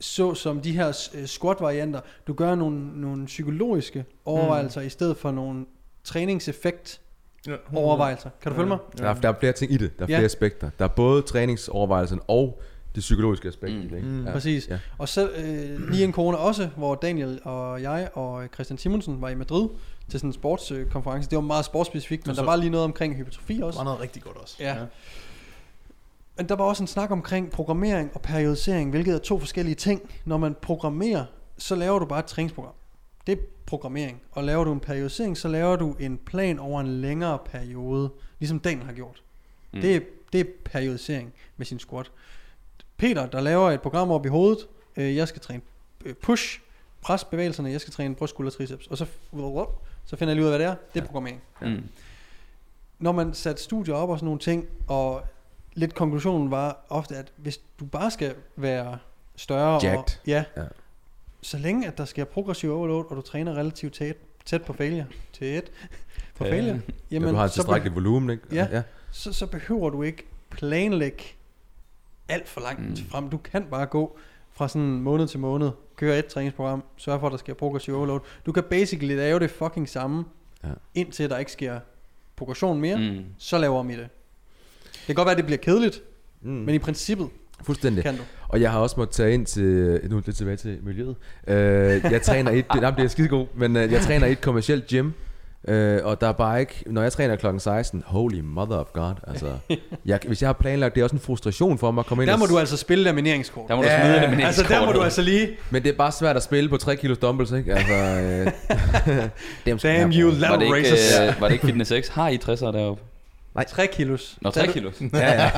så som de her øh, squat-varianter, du gør nogle, nogle psykologiske overvejelser, mm. i stedet for nogle træningseffekt Ja. overvejelser. Kan du følge mig? Der, er, der er flere ting i det. Der er Ja. flere aspekter. Der er både træningsovervejelsen og det psykologiske aspekt Mm. i det. Ikke? Mm. Ja. Præcis. Ja. Og så øh, lige en corona også, hvor Daniel og jeg og Christian Simonsen var i Madrid til sådan en sportskonference. Det var meget sportsspecifikt, men Så- der var lige noget omkring hypertrofi Det også. var noget rigtig godt også. Ja. Men der var også en snak omkring programmering og periodisering, hvilket er to forskellige ting. Når man programmerer, så laver du bare et træningsprogram. Det er programmering. Og laver du en periodisering, så laver du en plan over en længere periode, ligesom Daniel har gjort. Mm. Mm. Det, er, det er periodisering med sin squat. Peter, der laver et program op i hovedet. Øh, jeg skal træne øh, push, pres bevægelserne, jeg skal træne bryst, skulder, triceps. Og så, så finder jeg lige ud af, hvad det er. Det er programmering. Mm. Når man satte studier op og sådan nogle ting, og lidt konklusionen var ofte, at hvis du bare skal være større og, ja, Ja. så længe at der sker progressiv overload, og du træner relativt tæt, tæt på failure, tæt på Ja. failure, Jamen, ja, du har et tilstrækkeligt volumen, ikke? Ja. ja. så, så behøver du ikke planlægge alt for langt Mm. frem. Du kan bare gå fra sådan måned til måned, køre et træningsprogram, sørge for, at der sker progressiv overload. Du kan basically lave det fucking samme, Ja. indtil der ikke sker progression mere, mm. Så laver om i det. Det kan godt være, at det bliver kedeligt, Mm. men i princippet Fuldstændig. kan du. Og jeg har også måttet tage ind til, nu lidt tilbage til miljøet. Øh, jeg træner et, det, jamen, det er skidegod, men øh, jeg træner et kommercielt gym. Øh, og der er bare ikke, når jeg træner klokken 16, holy mother of god, altså, jeg, hvis jeg har planlagt, det er også en frustration for mig at komme ind Der og må s- du altså spille lamineringskort. Der må du smide det med Altså der må du altså lige, Men det er bare svært at spille på 3 kilo dumbbells, ikke? Altså, øh, dem skal damn jeg you bruge. Var det, level ikke, racers. øh, var det ikke Fitness X? Har I 60'er deroppe? 3 kilos. Nå, Tag 3 du- kilos. Ja, ja.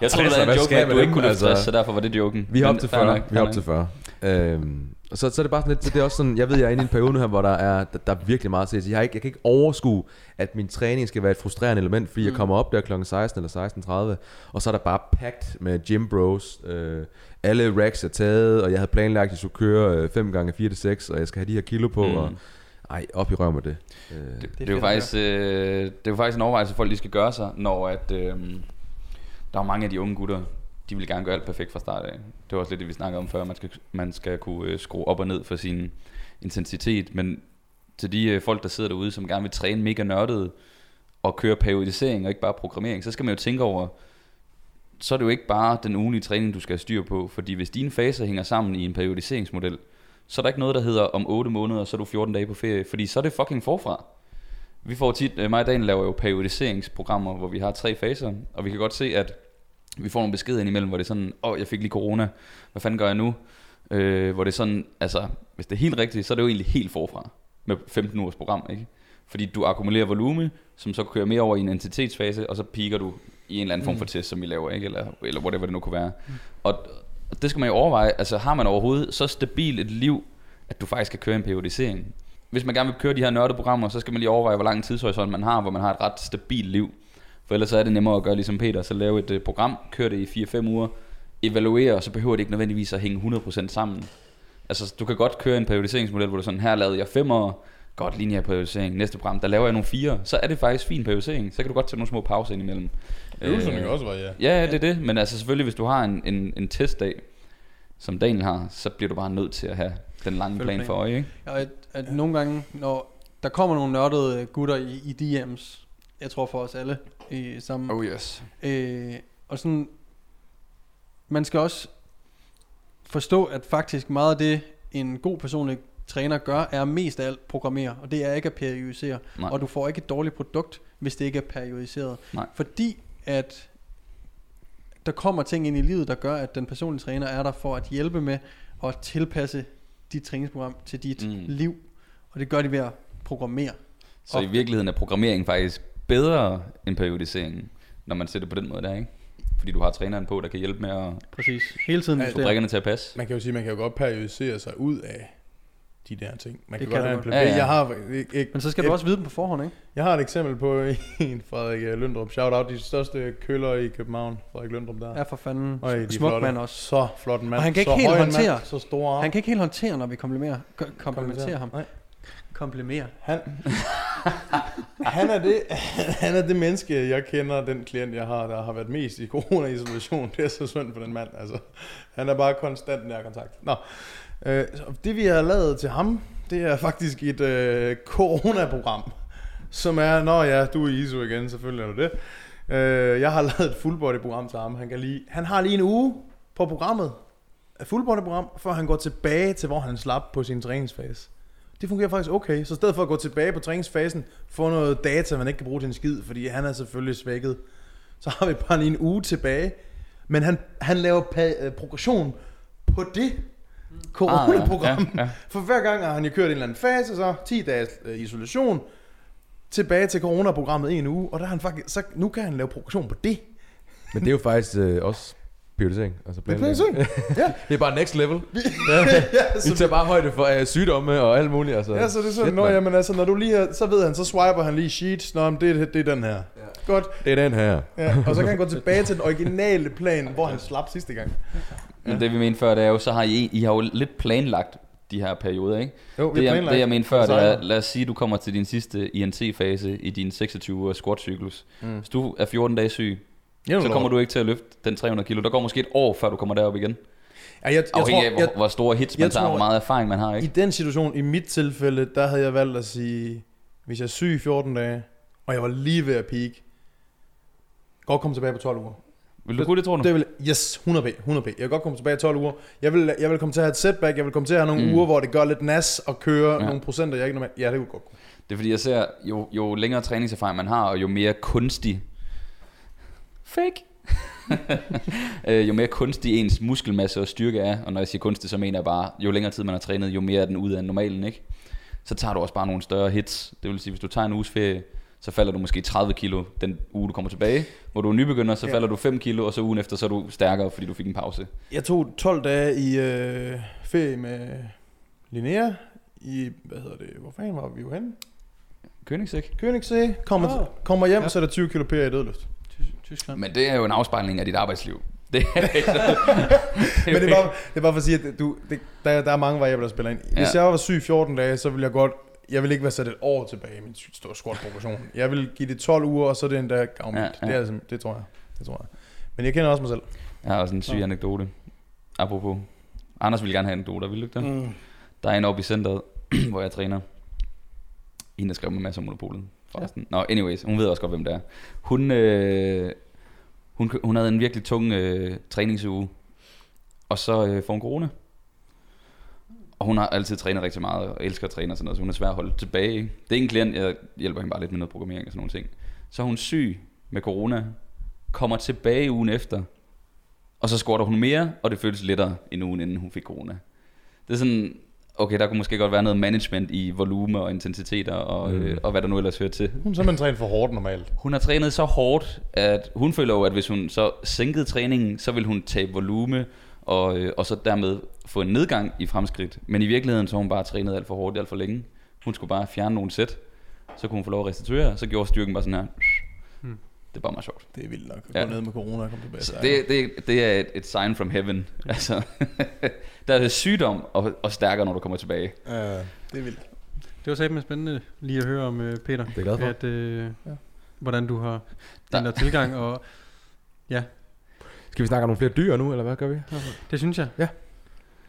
Jeg troede, det var en joke at du ikke kunne løfte Altså, 60, så derfor var det joken. Vi er op Men til fair 40. nok, Vi er op til nok. 40. Øhm, og så, så er det bare sådan lidt, så det er også sådan, jeg ved, jeg er inde i en periode nu her, hvor der er, der, der er virkelig meget til. Så jeg, har ikke, jeg kan ikke overskue, at min træning skal være et frustrerende element, fordi mm. jeg kommer op der kl. 16 eller 16.30, og så er der bare packed med gym bros. Øh, alle racks er taget, og jeg havde planlagt, at jeg skulle køre 5 gange 4 til 6, og jeg skal have de her kilo på, Mm. og ej, op i røven med det. Øh, Det, er det, er jo faktisk, øh, det er jo faktisk en overvejelse, folk lige skal gøre sig, når at, øh, der er mange af de unge gutter, de vil gerne gøre alt perfekt fra start af. Det var også lidt det, vi snakkede om før. Man skal, man skal kunne øh, skrue op og ned for sin intensitet. Men til de øh, folk, der sidder derude, som gerne vil træne mega nørdet og køre periodisering og ikke bare programmering, så skal man jo tænke over, så er det jo ikke bare den ugenlige træning, du skal have styr på. Fordi hvis dine faser hænger sammen i en periodiseringsmodel, så er der ikke noget, der hedder om 8 måneder, så er du 14 dage på ferie. Fordi så er det fucking forfra. Vi får tit, øh, mig og Dan laver jo periodiseringsprogrammer, hvor vi har tre faser, og vi kan godt se, at vi får nogle beskeder indimellem, hvor det er sådan, åh, oh, jeg fik lige corona, hvad fanden gør jeg nu? Øh, hvor det er sådan, altså, hvis det er helt rigtigt, så er det jo egentlig helt forfra med 15 ugers program, ikke? Fordi du akkumulerer volume, som så kører mere over i en entitetsfase, og så piker du i en eller anden form for test, som vi laver, ikke? Eller, eller whatever det nu kunne være. Og, og det skal man jo overveje, altså har man overhovedet så stabilt et liv, at du faktisk kan køre en periodisering? Hvis man gerne vil køre de her nørdeprogrammer, så skal man lige overveje, hvor lang tidshorisont man har, hvor man har et ret stabilt liv. For ellers så er det nemmere at gøre ligesom Peter, så lave et øh, program, køre det i 4-5 uger, evaluere, og så behøver det ikke nødvendigvis at hænge 100% sammen. Altså, du kan godt køre en periodiseringsmodel, hvor du sådan, her lavede jeg 5 år, godt linje af periodisering, næste program, der laver jeg nogle fire, så er det faktisk fin periodisering, så kan du godt tage nogle små pauser indimellem. Øvelserne Øh, kan også være, ja. Ja, det er det, men altså selvfølgelig, hvis du har en, en, en testdag, som Daniel har, så bliver du bare nødt til at have den lange Følge plan planen. for øje, ikke? Og at, at nogle gange, når der kommer nogle nørdede gutter i, i DM's, jeg tror for os alle, i, som, Oh yes. øh, og sådan, man skal også forstå, at faktisk meget af det, en god personlig træner gør, er mest af alt programmere, og det er ikke at periodisere. Nej. Og du får ikke et dårligt produkt, hvis det ikke er periodiseret. Nej. Fordi at der kommer ting ind i livet, der gør, at den personlige træner er der for at hjælpe med at tilpasse dit træningsprogram til dit Mm. liv. Og det gør de ved at programmere. Så i virkeligheden er programmering faktisk bedre end periodiseringen, når man ser det på den måde der, ikke? Fordi du har træneren på, der kan hjælpe med at Præcis. Hele tiden få justere. brikkerne til at passe. Man kan jo sige, man kan jo godt periodisere sig ud af de der ting. Man Det kan, kan godt have en. Ja, ja. Jeg har, ikke, ikke, Men så skal du også vide dem på forhånd, ikke? Jeg har et eksempel på en Frederik øh, Løndrup. Shout out de største køller i København. Frederik Løndrup der. Ja, for fanden. Øj, de Smuk flotte. mand også. Så flot en mand. Og han kan ikke så helt håndtere- Mand, så store arme. Han kan ikke helt håndtere, når vi komplimenterer, ko- komplimenterer ham. Nej komplimere. Han, han, er det, han er det menneske, jeg kender, den klient, jeg har, der har været mest i corona-isolation. Det er så synd for den mand. Altså, han er bare konstant nær kontakt. Nå, øh, så det vi har lavet til ham, det er faktisk et øh, corona-program, som er, når ja, du er i ISO igen, selvfølgelig er du det. Øh, jeg har lavet et full body program til ham. Han, kan lige, han har lige en uge på programmet, et full body program, før han går tilbage til, hvor han slap på sin træningsfase. Det fungerer faktisk okay. Så i stedet for at gå tilbage på træningsfasen, få noget data, man ikke kan bruge til en skid, fordi han er selvfølgelig svækket, så har vi bare lige en uge tilbage. Men han, han laver pa- øh, progression på det corona-program. Ah, ja, ja. For hver gang har han jo kørt en eller anden fase, så 10 dages øh, isolation, tilbage til coronaprogrammet en uge, og der er han faktisk, så nu kan han lave progression på det. Men det er jo faktisk øh, også prioritering. Altså er prioritering. Ja. det er bare next level. ja, Vi så, tager bare højde for øh, sygdomme og alt muligt. Altså. ja, så det er sådan, Shit, nå, jamen, altså, når du lige er, så ved han, så swiper han lige sheet, nå, men det, er- det er den her. Ja. Godt, Det er den her. ja. og så kan han gå tilbage til den originale plan, hvor han slap sidste gang. Men det vi mente før, det er jo, så har I, I har jo lidt planlagt de her perioder, ikke? Jo, Det, har jeg, det jeg mente før, det er, lad os sige, du kommer til din sidste INT-fase i din 26 ugers squat-cyklus. Mm. Hvis du er 14 dage syg, så kommer du ikke til at løfte den 300 kilo. Der går måske et år, før du kommer derop igen. Ja, jeg, jeg, Afhængig tror, af, hvor, jeg, hvor store hits man jeg tager, tror- hvor meget erfaring man har, I ikke? den situation, i mit tilfælde, der havde jeg valgt at sige, hvis jeg er syg i 14 dage, og jeg var lige ved at peak, godt komme tilbage på 12 uger. Vil du kunne det, tror du? Det vil, yes, 100p, 100p. Jeg vil godt komme tilbage i 12 uger. Jeg vil, jeg vil komme til at have et setback, jeg vil komme til at have nogle Mm. uger, hvor det gør lidt nas og køre Ja. ja. nogle procenter, jeg ikke normalt... Ja, det kunne godt. Det er fordi, jeg ser, jo, jo længere træningserfaring man har, og jo mere kunstig... Fake! øh, jo mere kunstig ens muskelmasse og styrke er, og når jeg siger kunstig, så mener jeg bare, jo længere tid man har trænet, jo mere er den ud af normalen, ikke? Så tager du også bare nogle større hits. Det vil sige, hvis du tager en uges ferie, så falder du måske 30 kilo den uge, du kommer tilbage. Hvor du er nybegynder, så Ja. falder du 5 kilo, og så ugen efter, så er du stærkere, fordi du fik en pause. Jeg tog 12 dage i øh, ferie med Linnea i, hvad hedder det, hvor fanden var vi jo henne? Königsæk. Königsee, kommer, Åh. kommer hjem, Ja. ja. så er der 20 kilo per i dødløft. Ty- Tyskland. Men det er jo en afspejling af dit arbejdsliv. Det er, Men det er bare, det er bare for at sige, at du, det, der, der er mange variabler, der spiller ind. Hvis Ja. jeg var syg 14 dage, så ville jeg godt, jeg vil ikke være sat et år tilbage i min store squat progression. Jeg vil give det 12 uger, og så er det endda gavmildt. Ja, Ja, ja. ja. Det, er, simpelthen- det tror jeg. Det tror jeg. Men jeg kender også mig selv. Jeg har også en syg Nå. anekdote. Apropos. Anders ville gerne have en anekdote, vil du ikke det? Mm. Der er en oppe i centret, hvor jeg træner. En, der skrev med masser af monopolet. Forresten. Ja. Nå, anyways, hun ved også godt, hvem det er. Hun, øh, hun, hun havde en virkelig tung øh, træningsuge. Og så øh, får hun corona. Og hun har altid trænet rigtig meget, og elsker at træne og sådan noget, så hun er svær at holde tilbage. Det er ikke en klient, jeg hjælper hende bare lidt med noget programmering og sådan nogle ting. Så er hun syg med corona, kommer tilbage ugen efter, og så squatter hun mere, og det føles lettere end ugen inden hun fik corona. Det er sådan, okay, der kunne måske godt være noget management i volume og intensiteter, og, mm. øh, og hvad der nu ellers hører til. Hun er simpelthen trænet for hårdt normalt. Hun har trænet så hårdt, at hun føler jo, at hvis hun så sænkede træningen, så vil hun tabe volume, og, øh, og så dermed få en nedgang i fremskridt. Men i virkeligheden så har hun bare trænet alt for hårdt, alt for længe. Hun skulle bare fjerne nogle sæt, så kunne hun få lov at restituere, så gjorde styrken bare sådan her. Hmm. Det er bare meget sjovt. Det er vildt nok at Ja. gå ned med corona og komme tilbage. Så det, det, det er et, et sign from heaven. Altså, der er sygdom og, og stærkere, når du kommer tilbage. Ja, det er vildt. Det var satme spændende lige at høre om, øh, Peter. Det er glad for. At, øh, Ja. hvordan du har Der- ændret tilgang, og Skal vi snakke om nogle flere dyr nu, eller hvad gør vi? det synes jeg. Ja.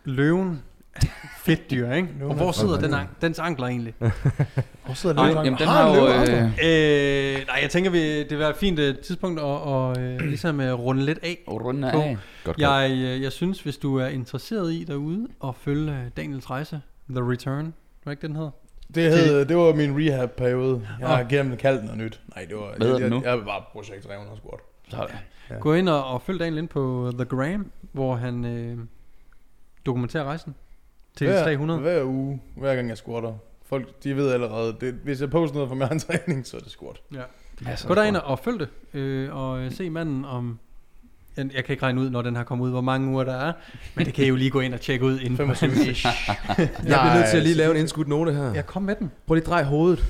Løven fedt dyr, ikke? Løven Og hvor sidder den, an- dens ankler egentlig? Hvor sidder Nej, løven? Jamen, den Har har jo... Øh, Øh, nej, jeg tænker, vi, det vil være et fint øh, tidspunkt at, og, øh, ligesom øh, runde lidt af. runde På. af. Godt, Jeg, øh, jeg synes, hvis du er interesseret i derude at følge øh, Daniels rejse, The Return, hvad ikke den hedder? Det, hed, det var min rehab-periode. Jeg har Åh. gennem kaldt noget nyt. Nej, det var... Hvad jeg, den nu? Jeg, jeg var projekt 300 squat. Sådan. Ja. Gå ind og, og følg Daniel ind på The Gram, hvor han øh, dokumenterer rejsen til hver, 300. Hver uge, hver gang jeg squatter. Folk, de ved allerede, det, hvis jeg poster noget fra min egen træning, så er det squat. Altså, Gå derind og følg det, øh, og øh, se manden om... Jeg, kan ikke regne ud, når den her kommer ud, hvor mange uger der er, men det kan I jo lige gå ind og tjekke ud inden 25 ish. Jeg bliver nødt til at lige lave en indskudt note her. Ja, kom med den. Prøv lige at dreje hovedet.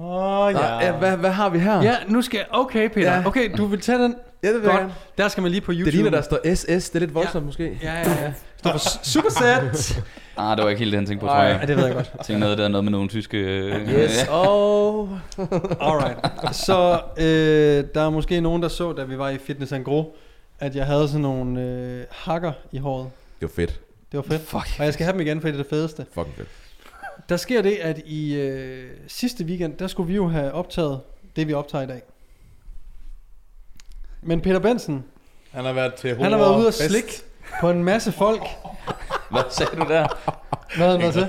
Åh, oh, Ja. Ja, hvad, hvad har vi her? Ja, nu skal Okay, Peter. Ja. Okay, du vil tage den. ja det vil Godt. jeg. Der skal man lige på YouTube. Det ligner, der står SS. Det er lidt voldsomt måske. Ja, ja, ja. Står for s- supersat. Ah, det var ikke helt det, han tænkte på, tror jeg. Ja, det ved jeg godt. Jeg tænkte noget, der er noget med nogle tyske... Øh, Yes. Oh. Alright. Så øh, der er måske nogen, der så, da vi var i Fitness Gro, at jeg havde sådan nogle øh, hakker i håret. Det var fedt. Det var fedt. Fuck. Og jeg skal have dem igen, for det er det fedeste. Fucking fedt. Der sker det, at i øh, sidste weekend, der skulle vi jo have optaget det, vi optager i dag. Men Peter Benson, Han har været til han har været ude og fest. slikke på en masse folk. Hvad sagde du der? Hvad havde han været til?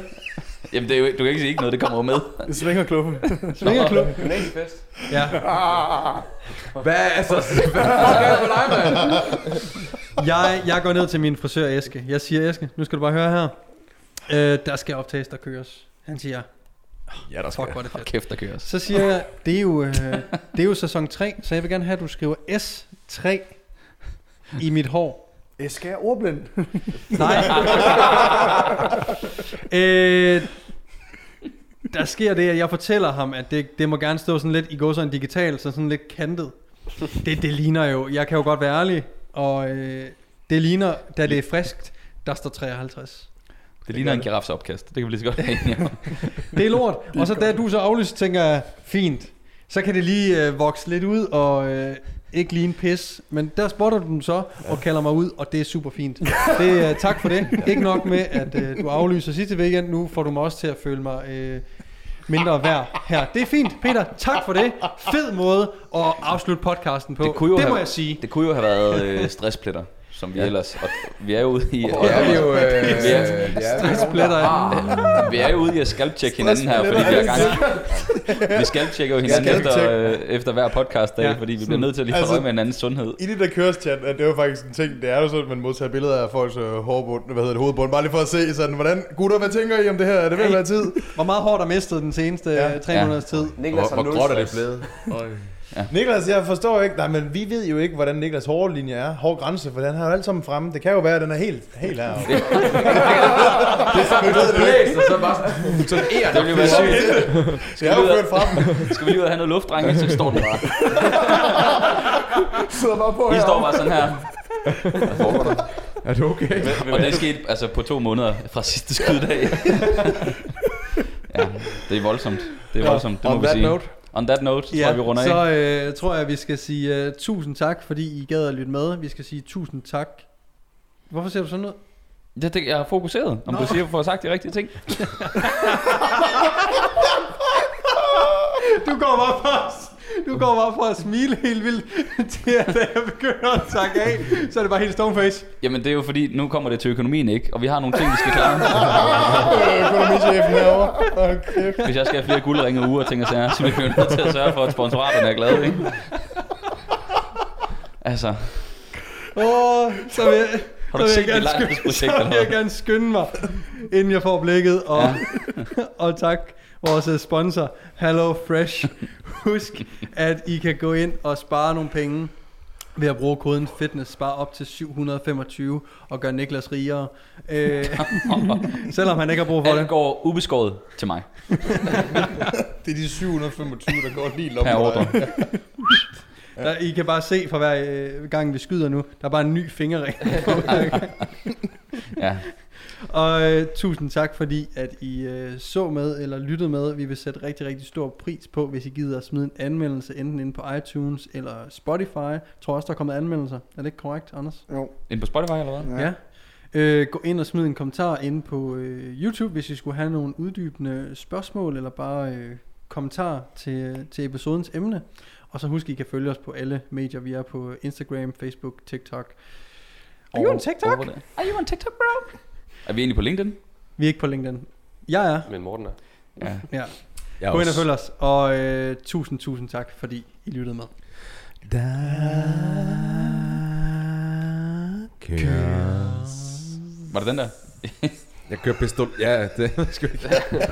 Jamen, det er jo, du kan ikke sige ikke noget, det kommer jo med. Det svinger klubben. Svingerklub. Gymnasiefest. Ja. Hvad altså? Hvad er det for dig, mand? Jeg, jeg går ned til min frisør Eske. Jeg siger, Eske, nu skal du bare høre her. Øh, der skal optages, der køres. Han siger, Ja, der skal. fuck, hvor er det fedt. kæft, der køres. Så siger jeg, det er jo, øh, det er jo sæson 3, så jeg vil gerne have, at du skriver S3 i mit hår. Jeg skal jeg ordblind. Nej. øh, der sker det, at jeg fortæller ham, at det, det må gerne stå sådan lidt, i går sådan digitalt, så sådan lidt kantet. Det, det ligner jo, jeg kan jo godt være ærlig, og øh, det ligner, da det er friskt, der står 53. Det ligner en girafs opkast. Det kan vi lige så godt enige om. Det er lort. Og så da du så aflyser, tænker jeg, fint. Så kan det lige øh, vokse lidt ud, og øh, ikke lige en pis. Men der spotter du den så, og kalder mig ud, og det er super fint. Det, øh, tak for det. Ikke nok med, at øh, du aflyser sidste weekend. Nu får du mig også til at føle mig øh, mindre værd her. Det er fint, Peter. Tak for det. Fed måde at afslutte podcasten på. Det kunne jo det må have- jeg sige. Det kunne jo have været øh, stresspletter, som vi Ja. ellers... Og vi er jo ude i... Det er vi jo... Øh, Vi er- det er vi jo. Stresspletter. Vi er jo ude i at scalp-check hinanden her, fordi vi har gang. Vi scalp-checker jo hinanden efter, øh, efter hver podcast dag, Ja. fordi vi bliver nødt til at lige Altså- få med hinandens sundhed. I det der kørestjat, at det var faktisk en ting, det er jo sådan, at man må tage billeder af folks øh, hårbund, hvad hedder det, hovedbund, bare lige for at se sådan, hvordan, gutter, hvad tænker I om det her? Er det ved at være tid? Hvor meget hårdt har mistet den seneste Ja. ja. 3 måneders tid? Niklas Hvor, hvor gråt er det blevet? Øj. Niklas, jeg forstår ikke, nej, men vi ved jo ikke, hvordan Niklas hårlinje er, hård grænse, for den har jo alt sammen fremme. Det kan jo være, at den er helt, helt her. Det er sådan, du ved, blæst, og så bare sådan, sådan en, Det jo være sygt. Skal jeg ført frem. Skal vi lige ud og have noget luft, drenge? Så står den bare. Sidder bare på I her. står bare sådan her. Er det okay? Og det skete altså på to måneder fra sidste skyddag. ja, det er voldsomt. Det er voldsomt, det må vi sige. note. On that note, så tror jeg, vi runder så af. øh, tror jeg, vi skal sige uh, tusind tak, fordi I gad at lytte med. Vi skal sige tusind tak. Hvorfor ser du sådan ud? Det, det, jeg er fokuseret, om Nå. du siger, for at sagt de rigtige ting. Du går bare fra, du går bare fra at smile helt vildt, til at da jeg begynder at takke af, så er det bare helt stoneface. Jamen, det er jo fordi, nu kommer det til økonomien, ikke? Og vi har nogle ting, vi skal klare. Økonomichefen herovre. Okay. Hvis jeg skal have flere guldringe uger og ting og sager, så bliver vi nødt til at sørge for, at sponsoraterne er glade, ikke? Altså, Åh, så vil jeg, har du så vil jeg gerne langt skynde, projekt, så eller vil jeg gerne skynde mig, inden jeg får blikket. Og, Ja. og tak vores øh, sponsor, Hello Fresh. Husk, at I kan gå ind og spare nogle penge ved at bruge koden fitness, spare op til 725 og gøre Niklas rigere. Øh, selvom han ikke har brug for Alt det. går ubeskåret til mig Det er de 725, der går lige per ordre. Der, I kan bare se for hver øh, gang vi skyder nu, der er bare en ny fingerring. på hver gang. Ja. Og øh, tusind tak fordi at I øh, så med eller lyttede med. Vi vil sætte rigtig rigtig stor pris på, hvis I gider at smide en anmeldelse enten inde på iTunes eller Spotify. Jeg tror også der er kommet anmeldelser. Er det ikke korrekt, Anders? Jo. Ind på Spotify, eller hvad? Ja. ja. Øh, gå ind og smid en kommentar inde på øh, YouTube, hvis I skulle have nogle uddybende spørgsmål, eller bare øh, kommentar til, til episodens emne. Og så husk, I kan følge os på alle medier. Vi er på Instagram, Facebook, TikTok. Er you on TikTok? Are you on TikTok, bro? Er vi egentlig på LinkedIn? Vi er ikke på LinkedIn. Jeg er. Men Morten er. Ja. Ja. Jeg Gå ind og følg os. Og øh, tusind, tusind tak, fordi I lyttede med. Køres. Var det den der? Jeg kører pistol. Ja, det skal ikke.